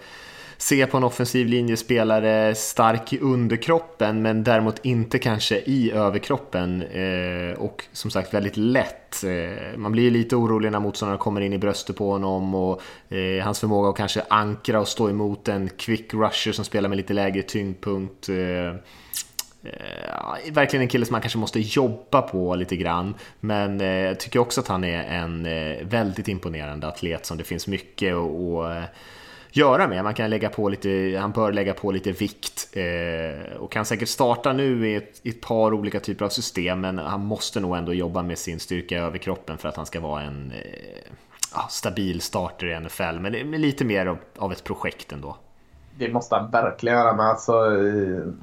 se på en offensiv linjespelare stark i underkroppen men däremot inte kanske i överkroppen eh, och som sagt väldigt lätt. Eh, man blir lite orolig när motståndaren kommer in i bröstet på honom och eh, hans förmåga att kanske ankra och stå emot en quick rusher som spelar med lite lägre tyngdpunkt. Eh, eh verkligen en kille som man kanske måste jobba på lite grann. Men eh, jag tycker också att han är en eh, väldigt imponerande atlet som det finns mycket att göra med. Man kan lägga på lite, han bör lägga på lite vikt eh, och kan säkert starta nu i ett, i ett, par olika typer av system men han måste nog ändå jobba med sin styrka i överkroppen för att han ska vara en eh, stabil starter i NFL. Men är lite mer av, av ett projekt ändå. Det måste han verkligen göra. Men alltså,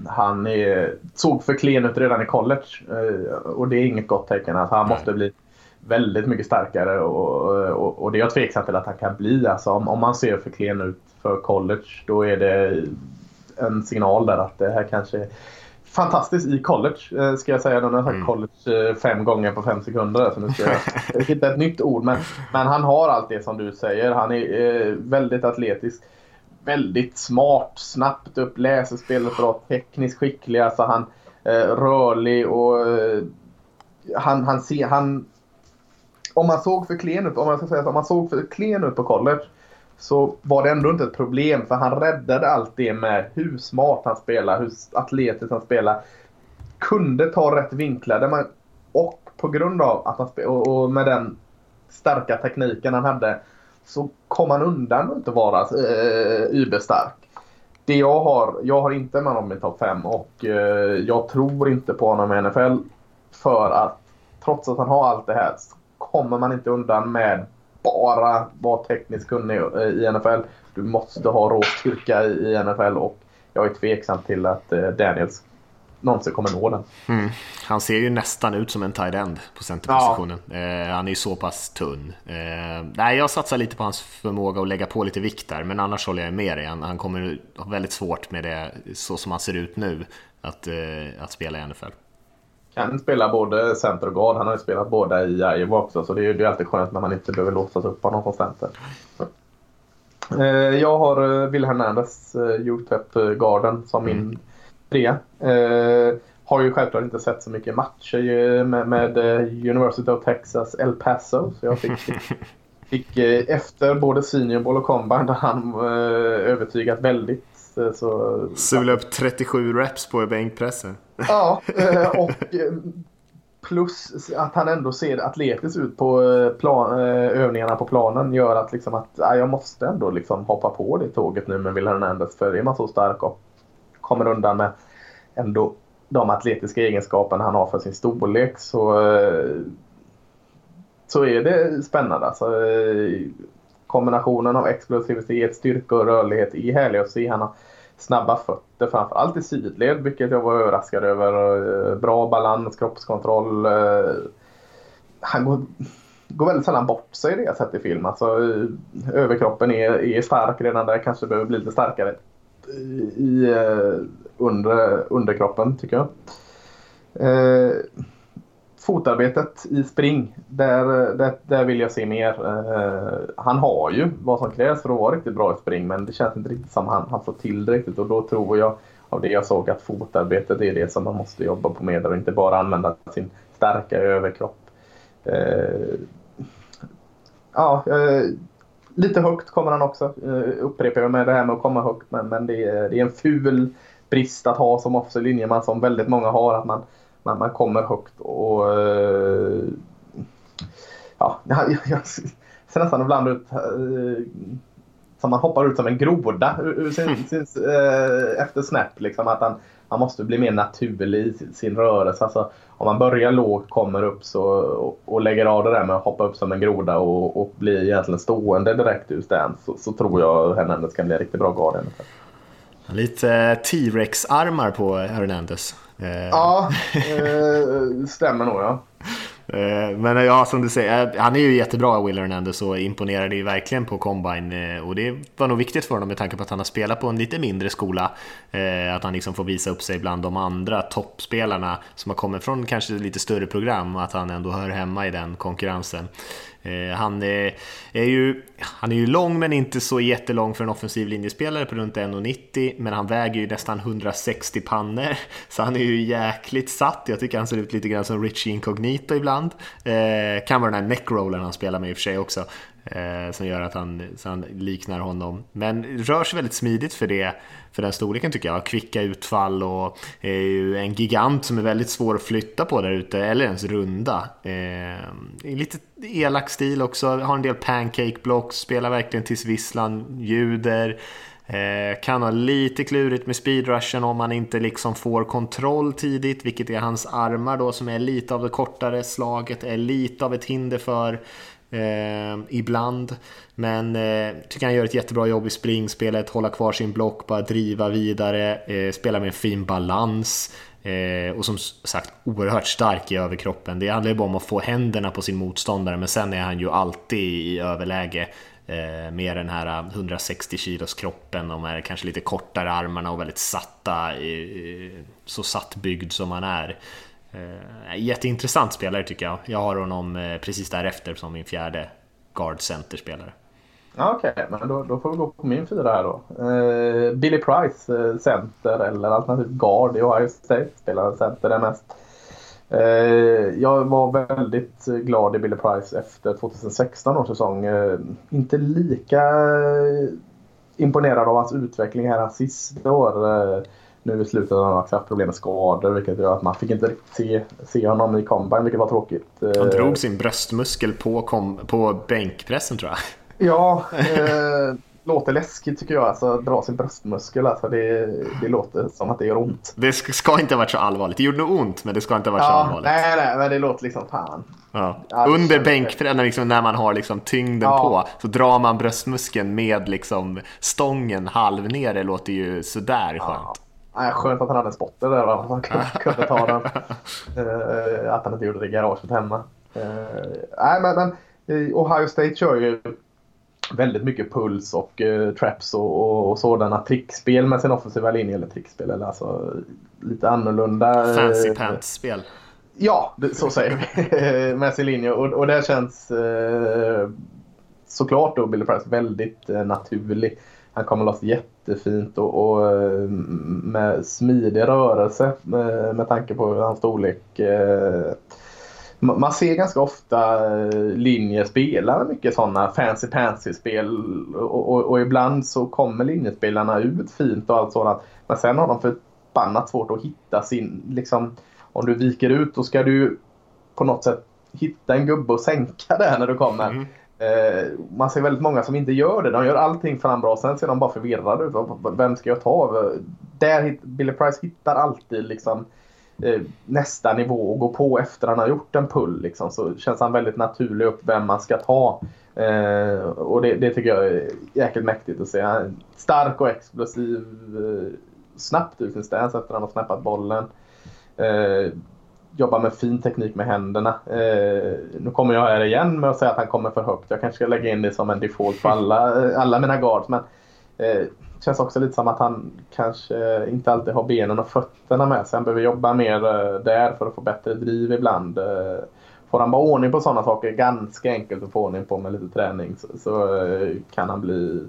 han är, såg för klen ut redan i college eh, och det är inget gott tecken. Alltså, han måste bli väldigt mycket starkare och, och, och det är jag tveksam till att han kan bli. Alltså, om, om man ser för klen ut för college då är det en signal där att det här kanske är fantastiskt i college eh, ska jag säga. Nu har jag sagt mm. college eh, fem gånger på fem sekunder. Så nu ska jag hitta ett nytt ord. Men, men han har allt det som du säger. Han är eh, väldigt atletisk. Väldigt smart, snabbt upp, läser spelet bra, tekniskt skicklig. Alltså han rörlig och han, han, ser, han om man såg för klen ut, om man ska säga så, om man såg för klen ut på college så var det ändå inte ett problem för han räddade allt det med hur smart han spelar, hur atletiskt han spelar. Kunde ta rätt vinklar man, och på grund av att han och, och med den starka tekniken han hade så kom han undan att inte vara eh, überstark. Det jag har, jag har inte med honom i topp 5 och eh, jag tror inte på honom i NFL för att trots att han har allt det här kommer man inte undan med bara vara tekniskt kunnig i NFL. Du måste ha rå styrka i NFL och jag är tveksam till att eh, Daniels någonsin kommer nå den. Mm. Han ser ju nästan ut som en tight end på centerpositionen. Ja. Eh, han är ju så pass tunn. Eh, nej, jag satsar lite på hans förmåga att lägga på lite vikt där, men annars håller jag med dig. Han, han kommer ha väldigt svårt med det, så som han ser ut nu, att, eh, att spela i NFL kan spela både center och guard. Han har ju spelat båda i Iowa också så det är ju alltid skönt när man inte behöver låsas upp honom som center. Eh, jag har eh, Will Hernandez, eh, UTEP-garden, som min mm. trea. har ju självklart inte sett så mycket matcher med, med University of Texas El Paso. Så jag fick, fick efter både Senior Bowl och Combine där han övertygat väldigt. Så, Sula upp 37 reps på bänkpressen. Ja, och plus att han ändå ser atletisk ut på plan, övningarna på planen gör att, liksom att ja, jag måste ändå liksom hoppa på det tåget nu med Will Hernandez för är man så stark och kommer undan med ändå de atletiska egenskaperna han har för sin storlek så, så är det spännande. Alltså, kombinationen av explosivitet, styrka och rörlighet är härlig att se. Han har snabba fötter framförallt i sidled vilket jag var överraskad över. Eh, bra balans, kroppskontroll. Eh, han går, går väldigt sällan bort sig i det jag sett i film. Alltså, eh, överkroppen är, är stark redan där, kanske behöver bli lite starkare i under, underkroppen tycker jag. Eh, fotarbetet i spring, där, där, där vill jag se mer. Eh, han har ju vad som krävs för att vara riktigt bra i spring men det känns inte riktigt som han, han får till det riktigt och då tror jag av det jag såg att fotarbetet är det som man måste jobba på med och inte bara använda sin starka överkropp. Eh, ja, eh, lite högt kommer han också. Upprepar jag med det här med att komma högt men, men det, är, det är en ful brist att ha som offensiv linjeman som väldigt många har. Att man, man, man kommer högt och uh, ja, jag, jag ser nästan ibland ut uh, som man hoppar ut som en groda ur sin, sin, uh, efter snap. Liksom, att han, han måste bli mer naturlig i sin, sin rörelse. Alltså, om man börjar lågt, kommer upp så, och, och, lägger av det där med att hoppa upp som en groda och, och bli egentligen stående direkt ur stand så, så tror jag Hernandez kan bli en riktigt bra guard. Lite T-Rex-armar på Hernandez. Ja, eh, stämmer nog ja. Eh, men ja, som du säger, eh, han är ju jättebra Will Hernandez och imponerade ju verkligen på Combine eh, och det var nog viktigt för honom med tanke på att han har spelat på en lite mindre skola. Att han liksom får visa upp sig bland de andra toppspelarna som har kommit från kanske lite större program att han ändå hör hemma i den konkurrensen. Eh, han är, ju, han är ju lång men inte så jättelång för en offensiv linjespelare på runt 1,90 men han väger ju nästan 160 pannor så han är ju jäkligt satt. Jag tycker han ser ut lite grann som Richie Incognito ibland. Eh, kan vara den här neckrollen han spelar med i och för sig också eh, som gör att han, han liknar honom. Men rör sig väldigt smidigt för det för den storleken tycker jag. Kvicka utfall och är ju en gigant som är väldigt svår att flytta på där ute, eller ens runda. Eh, lite elak stil också, har en del pancake blocks, spelar verkligen tills visslan ljuder. Eh, kan ha lite klurigt med speedrushen om man inte liksom får kontroll tidigt, vilket är hans armar då som är lite av det kortare slaget, är lite av ett hinder för eh, ibland. Men eh, tycker han gör ett jättebra jobb i springspelet, hålla kvar sin block, bara driva vidare, eh, spela med en fin balans. Eh, och som sagt oerhört stark i överkroppen. Det handlar ju bara om att få händerna på sin motståndare men sen är han ju alltid i överläge eh, med den här eh, 160 kilos kroppen och med kanske lite kortare armarna och väldigt satta, så satt byggd som han är. Eh, jätteintressant spelare tycker jag. Jag har honom eh, precis därefter som min fjärde guard center-spelare. Okej, okay, men då, då, får vi gå på min fyra här då. Eh, Billy Price, eh, center eller alternativt guard i Ohio State. Spelar center det mest. Eh, jag var väldigt glad i Billy Price efter 2016 års säsong. Eh, inte lika imponerad av hans utveckling här sista år eh, nu i slutet har han också haft problem med skador vilket gör att man fick inte riktigt se, se honom i combine vilket var tråkigt. Han drog sin bröstmuskel på, kom, på bänkpressen tror jag. Ja, eh, låter läskigt tycker jag. Alltså dra sin bröstmuskel. Alltså, det, det låter som att det gör ont. Det ska inte ha varit så allvarligt. Det gjorde nog ont men det ska inte ha varit ja, så allvarligt. Nej, nej, men det låter liksom fan. Ja. Under bänkpressen, liksom, när man har liksom tyngden ja. på, så drar man bröstmuskeln med liksom stången halv ner. Det låter ju sådär skönt. Nej, skönt att han hade en spotter där att han kunde ta den. Uh, att han inte gjorde det i garaget hemma. Uh, nej, men, men Ohio State kör ju väldigt mycket puls och uh, traps och, och, och, sådana trickspel med sin offensiva linje. Eller trickspel, eller alltså lite annorlunda. Fancy pants-spel. Ja, så säger vi. med sin linje. Och, och det känns såklart då Billy Price väldigt naturlig han kommer loss jättefint och, och eh, med smidig rörelse med, med tanke på hans storlek. Eh. Man ser ganska ofta linjer spela mycket sådana fancy pansy spel och, och, och, ibland så kommer linjespelarna ut fint och allt sådant. Men sen har de förbannat svårt att hitta sin, liksom, om du viker ut då ska du på något sätt hitta en gubbe och sänka där när du kommer. Mm. Eh, man ser väldigt många som inte gör det. De gör allting fram bra, sen ser de bara förvirrade ut. Vem ska jag ta? Eh, där, Billy Price hittar alltid liksom, eh, nästa nivå och går på efter han har gjort en pull. Liksom. Så känns han väldigt naturlig upp vem man ska ta. Eh, och det, det, tycker jag är jäkligt mäktigt att se. Stark och explosiv. Eh, snabbt ut sin stance efter att han har snappat bollen. Eh, Jobba med fin teknik med händerna. Eh, nu kommer jag här igen med att säga att han kommer för högt. Jag kanske ska lägga in det som en default på alla, eh, alla mina guards. Men eh, känns också lite som att han kanske inte alltid har benen och fötterna med sig. Han behöver jobba mer eh, där för att få bättre driv ibland. Eh, får han bara ordning på sådana saker, ganska enkelt att få ordning på med lite träning, så, så eh, kan han bli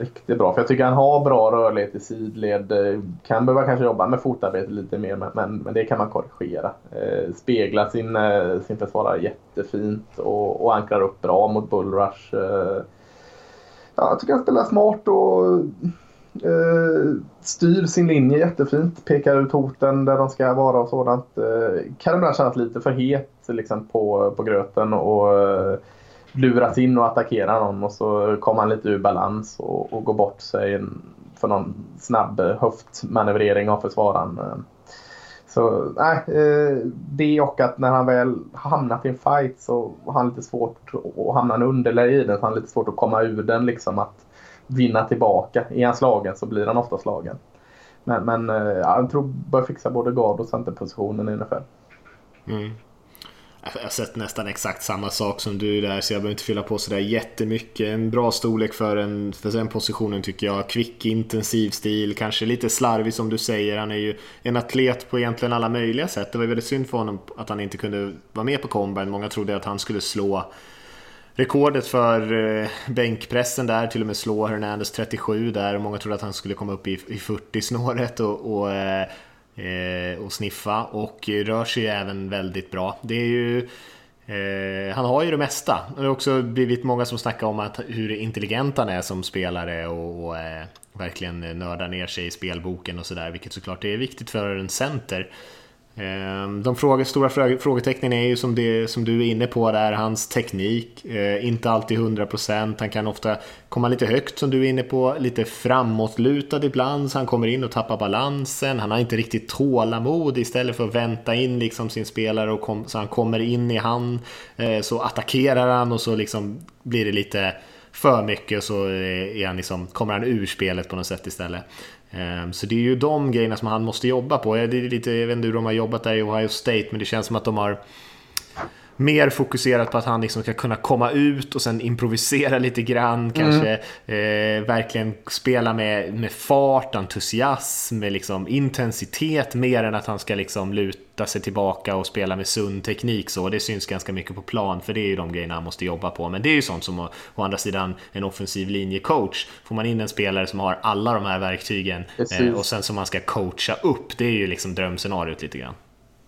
riktigt bra. För jag tycker han har bra rörlighet i sidled. Eh, kan behöva kanske jobba med fotarbete lite mer men, men det kan man korrigera. Eh, speglar sin, eh, sin försvarare jättefint och, och ankrar upp bra mot bullrush. Eh, ja, jag tycker han spelar smart och eh, styr sin linje jättefint. Pekar ut hoten där de ska vara och sådant. Eh, kan ibland kännas lite för het liksom, på, på gröten och eh, luras in och attackerar någon och så kommer han lite ur balans och, och går bort sig för någon snabb eh, höftmanövrering av försvararen. Så nej, eh, det och att när han väl hamnat i en fight så har han lite svårt att hamna en underläge i den. Så han har lite svårt att komma ur den liksom. Att vinna tillbaka. Är han slagen så blir han ofta slagen. Men, men eh, ja, jag tror bör fixa både gard och centerpositionen i NFL. Mm. Jag har sett nästan exakt samma sak som du där så jag behöver inte fylla på sådär jättemycket. En bra storlek för, en, för den positionen tycker jag. Kvick, intensiv stil, kanske lite slarvig som du säger. Han är ju en atlet på egentligen alla möjliga sätt. Det var väldigt synd för honom att han inte kunde vara med på combine. Många trodde att han skulle slå rekordet för eh, bänkpressen där, till och med slå Hernandez 37 där. Många trodde att han skulle komma upp i, 40 snåret och, och eh, Eh, och sniffa och rör sig även väldigt bra. Det är ju eh, han har ju det mesta. Det har också blivit många som snackar om att hur intelligent han är som spelare och, och eh, verkligen nördar ner sig i spelboken och sådär, vilket såklart är viktigt för en center. Ehm, de fråga, stora frågetecknen är ju som, det, som du är inne på där, hans teknik. Eh, inte alltid 100%, han kan ofta komma lite högt som du är inne på, lite framåtlutad ibland så han kommer in och tappar balansen. Han har inte riktigt tålamod istället för att vänta in liksom sin spelare och kom, så han kommer in i han eh, så attackerar han och så liksom blir det lite för mycket och så eh, är han liksom, kommer han ur spelet på något sätt istället. Ehm, så det är ju de grejerna som han måste jobba på. Det är lite, jag vet inte hur de har jobbat där i Ohio State, men det känns som att de har mer fokuserat på att han liksom ska kunna komma ut och sen improvisera lite grann. Kanske mm. eh, verkligen spela med, med fart, entusiasm, med liksom intensitet mer än att han ska liksom luta sig tillbaka och spela med sund teknik. Så det syns ganska mycket på plan, för det är ju de grejerna han måste jobba på. Men det är ju sånt som å, å andra sidan en offensiv linjecoach. Får man in en spelare som har alla de här verktygen eh, och sen som man ska coacha upp, det är ju liksom drömscenariot lite grann.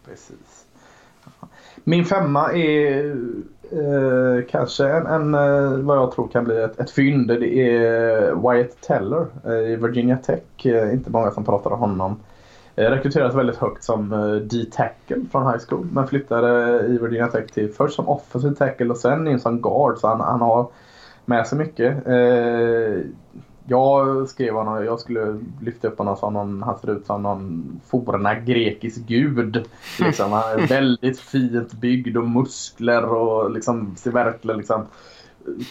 Precis. Min femma är eh, kanske en, en, eh, vad jag tror kan bli ett, ett fynd. Det är Wyatt Teller eh, i Virginia Tech. Eh, inte många som pratar om honom. Eh, rekryterades väldigt högt som eh, D-tackle från high school. Men flyttade i Virginia Tech till först som offensive tackle och sen in som guard. Så han, han har med sig mycket. Eh, jag skrev honom, jag skulle lyfta upp honom som någon, han ser ut som någon forna grekisk gud. Liksom, han är väldigt fint byggd och muskler och liksom ser verkligen liksom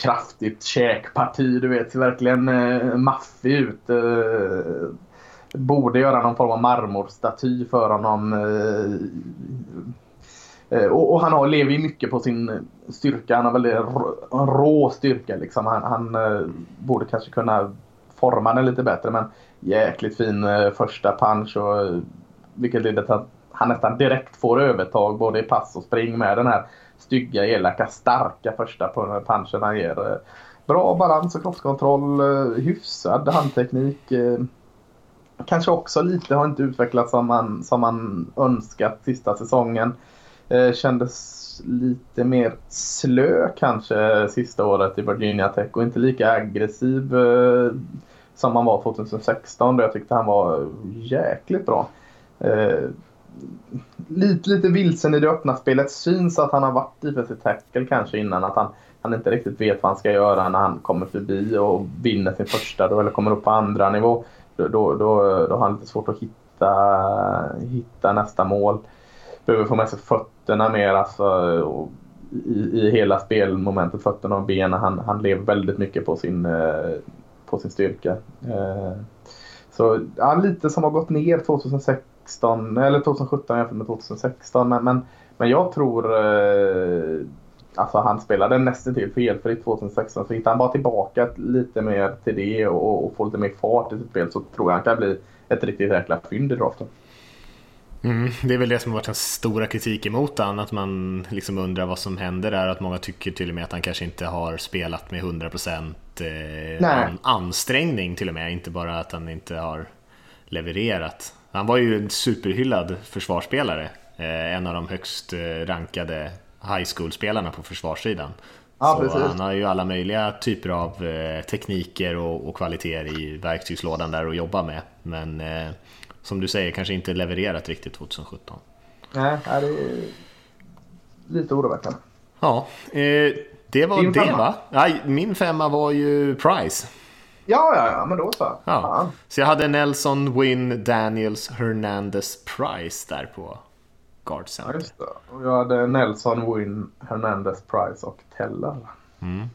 kraftigt käkparti. Du vet, ser verkligen eh, maffig ut. Eh, borde göra någon form av marmorstaty för honom. Eh, Eh, och, och, han har, lever ju mycket på sin styrka. Han har väldigt rå styrka. Liksom. Han, han eh, borde kanske kunna forma den lite bättre. Men jäkligt fin eh, första punch. Och, eh, vilket leder till att han nästan direkt får övertag både i pass och spring med den här stygga, elaka, starka första punchen han ger. Eh, bra balans och kroppskontroll, hyfsad handteknik. Kanske också lite har inte utvecklats som man, som man önskat sista säsongen. Eh, kändes lite mer slö kanske sista året i Virginia Tech och inte lika aggressiv eh, som han var 2016 då jag tyckte han var jäkligt bra. Eh, lite, lite vilsen i det öppna spelet. Syns att han har varit defensive tackle kanske innan. Att han, han inte riktigt vet vad han ska göra när han kommer förbi och vinner sin första då, eller kommer upp på andra nivå. Då, då, då, då har han lite svårt att hitta, hitta nästa mål. Behöver få med sig fötterna mer alltså, i, i hela spelmomentet, fötterna och benen. Han, han lever väldigt mycket på sin, eh, på sin styrka. Eh, så ja, lite som har gått ner 2016, eller 2017 jämfört med 2016. Men, men, men jag tror eh, Alltså han spelade nästan till felfritt 2016 så hittar han bara tillbaka lite mer till det och, och får lite mer fart i sitt spel så tror jag han kan bli ett riktigt jäkla fynd i draften. Mm, det är väl det som har varit den stora kritiken mot han, att man liksom undrar vad som händer där. Att många tycker till och med att han kanske inte har spelat med 100% eh, an, ansträngning till och med. Inte bara att han inte har levererat. Han var ju en superhyllad försvarsspelare. Eh, en av de högst eh, rankade high school-spelarna på försvarssidan. Ja, så han har ju alla möjliga typer av eh, tekniker och, och kvaliteter i verktygslådan där att jobba med. Men eh, som du säger, kanske inte levererat riktigt 2017. Nej, det är lite oroväckande. Ja, eh, det var Din det femma. va? Nej, min femma var ju Price. Ja, ja, ja, men då så. Ja. Så jag hade Nelson, Win, Daniels, Hernandez, Price där på Guard Center. Ja, just det. Och jag hade Nelson, Win, Hernandez, Price och Teller. Mm.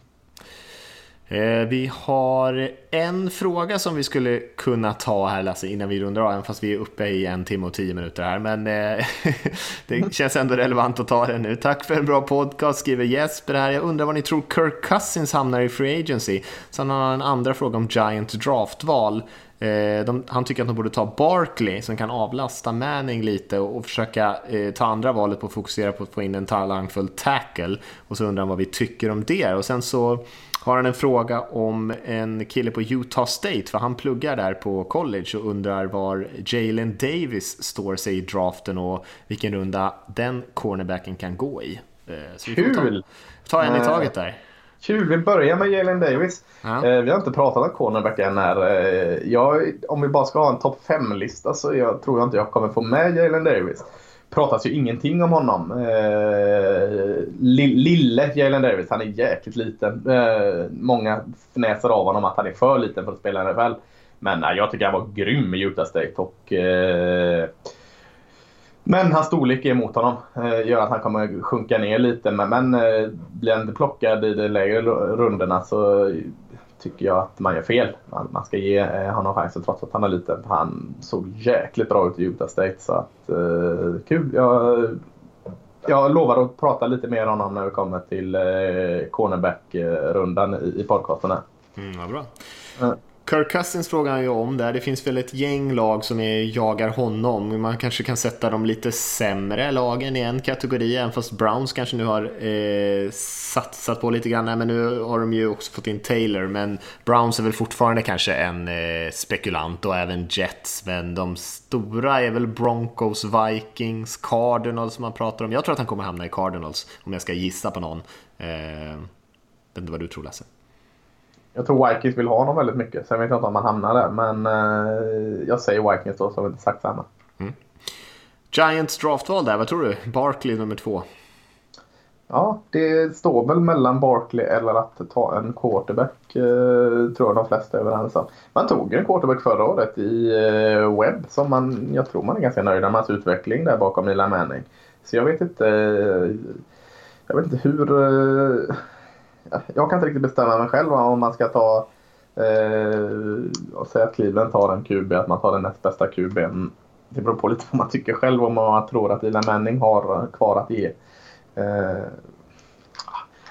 Eh, vi har en fråga som vi skulle kunna ta här Lasse innan vi rundar av, även fast vi är uppe i en timme och tio minuter här. Men eh, det känns ändå relevant att ta den nu. Tack för en bra podcast, skriver Jesper här. Jag undrar vad ni tror Kirk Cousins hamnar i Free Agency. Sen har han en andra fråga om Giant Draftval. Eh, de, han tycker att de borde ta Barkley som kan avlasta Manning lite och, och försöka eh, ta andra valet på att fokusera på att få in en talangfull tackle. Och så undrar han vad vi tycker om det. Och sen så har han en fråga om en kille på Utah State, för han pluggar där på college och undrar var Jalen Davis står sig i draften och vilken runda den cornerbacken kan gå i. Eh, så vi får Kul! Ta, ta en i taget där. Kul, vi börjar med Jalen Davis. Ja. Eh, vi har inte pratat om cornerback än här. Eh, jag, om vi bara ska ha en topp 5-lista så jag, tror jag inte jag kommer få med Jalen Davis pratas ju ingenting om honom. Eh, lille Jalen Davis, han är jäkligt liten. Eh, många fnäser av honom att han är för liten för att spela i NFL. Men nej, jag tycker han var grym i Utah State. Och, eh, men hans storlek är emot honom. Eh, gör att han kommer sjunka ner lite. Men, men eh, blir han plockad i de lägre rundorna så tycker jag att man gör fel. Man, man ska ge eh, honom chansen trots att han är liten. Han såg jäkligt bra ut i Utah State så att eh, kul. Jag, jag lovar att prata lite mer om honom när vi kommer till eh, cornerback-rundan i, i podcasten. Mm, ja, bra. Kirk Cousins frågar han ju om där. Det finns väl ett gäng lag som är, jagar honom. Man kanske kan sätta de lite sämre lagen i en kategori, även fast Browns kanske nu har eh, satsat på lite grann. Nej Men nu har de ju också fått in Taylor, men Browns är väl fortfarande kanske en eh, spekulant och även Jets. Men de stora är väl Broncos, Vikings, Cardinals som man pratar om. Jag tror att han kommer hamna i Cardinals om jag ska gissa på någon. Eh, vet inte vad du tror Lasse? Jag tror Vikings vill ha honom väldigt mycket. Sen vet jag inte om han hamnar där. Men eh, jag säger Vikings då så har vi inte sagt samma. Mm. Giants draftval där, vad tror du? Barkley nummer två. Ja, det står väl mellan Barkley eller att ta en quarterback. Eh, tror jag de flesta är överens om. Man tog en quarterback förra året i eh, Webb som man, jag tror man är ganska nöjd med hans utveckling där bakom Eli Manning. Så jag vet inte. Eh, jag vet inte hur eh, jag kan inte riktigt bestämma mig själv om man ska ta eh, och säga att Cleveland tar en QB, att man tar den näst bästa QB. Mm, det beror på lite vad man tycker själv om man tror att Eli Manning har kvar att ge. Eh,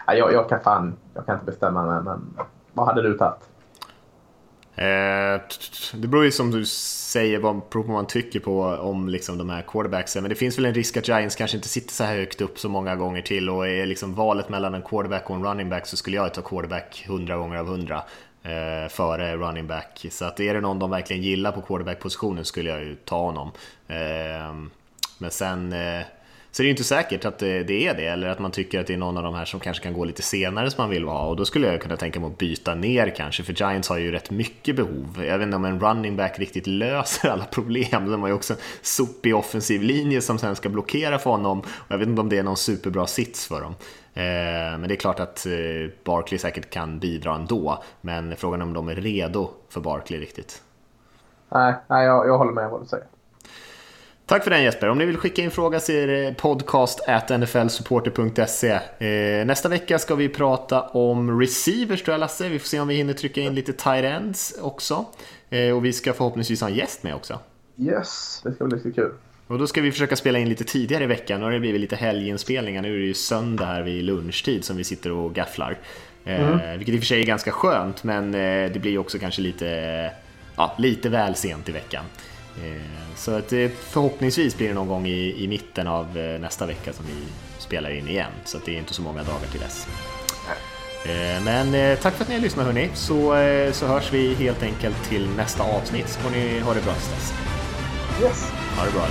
ah, jag, jag, kan fan, jag kan inte bestämma mig, men vad hade du tagit? Eh, det beror ju som du säger vad, vad man tycker på om liksom de här quarterbacksen. Men det finns väl en risk att Giants kanske inte sitter så här högt upp så många gånger till och är liksom valet mellan en quarterback och en running back så skulle jag ta quarterback 100 gånger av 100 eh, före running back. Så att är det någon de verkligen gillar på quarterback-positionen skulle jag ju ta honom. Eh, men sen eh, så det är ju inte säkert att det, är det, eller att man tycker att det är någon av de här som kanske kan gå lite senare som man vill ha. Och då skulle jag kunna tänka mig att byta ner kanske, för Giants har ju rätt mycket behov. Jag vet inte om en running back riktigt löser alla problem. De har ju också en sopig offensiv linje som sen ska blockera för honom. Och jag vet inte om det är någon superbra sits för dem. Eh, men det är klart att eh, Barkley säkert kan bidra ändå. Men frågan är om de är redo för Barkley riktigt. Nej, nej jag, jag håller med vad du säger. Tack för den Jesper. Om ni vill skicka in fråga så är det podcast nflsupporter.se. Eh, nästa vecka ska vi prata om receivers tror jag Lasse. Vi får se om vi hinner trycka in lite tight ends också. Eh, och vi ska förhoppningsvis ha en gäst med också. Yes, det ska bli lite kul. Och då ska vi försöka spela in lite tidigare i veckan. Nu har det blivit lite helginspelningar. Nu är det ju söndag här vid lunchtid som vi sitter och gafflar. Eh, mm. Vilket i och för sig är ganska skönt, men det blir också kanske lite, ja, lite väl sent i veckan. Eh, så att förhoppningsvis blir det någon gång i, i mitten av eh, nästa vecka som vi spelar in igen. Så det är inte så många dagar till dess. Eh, men tack för att ni har lyssnat hörni, så, så hörs vi helt enkelt till nästa avsnitt. Så får ni ha det bra tills dess. Yes. Ha det bra.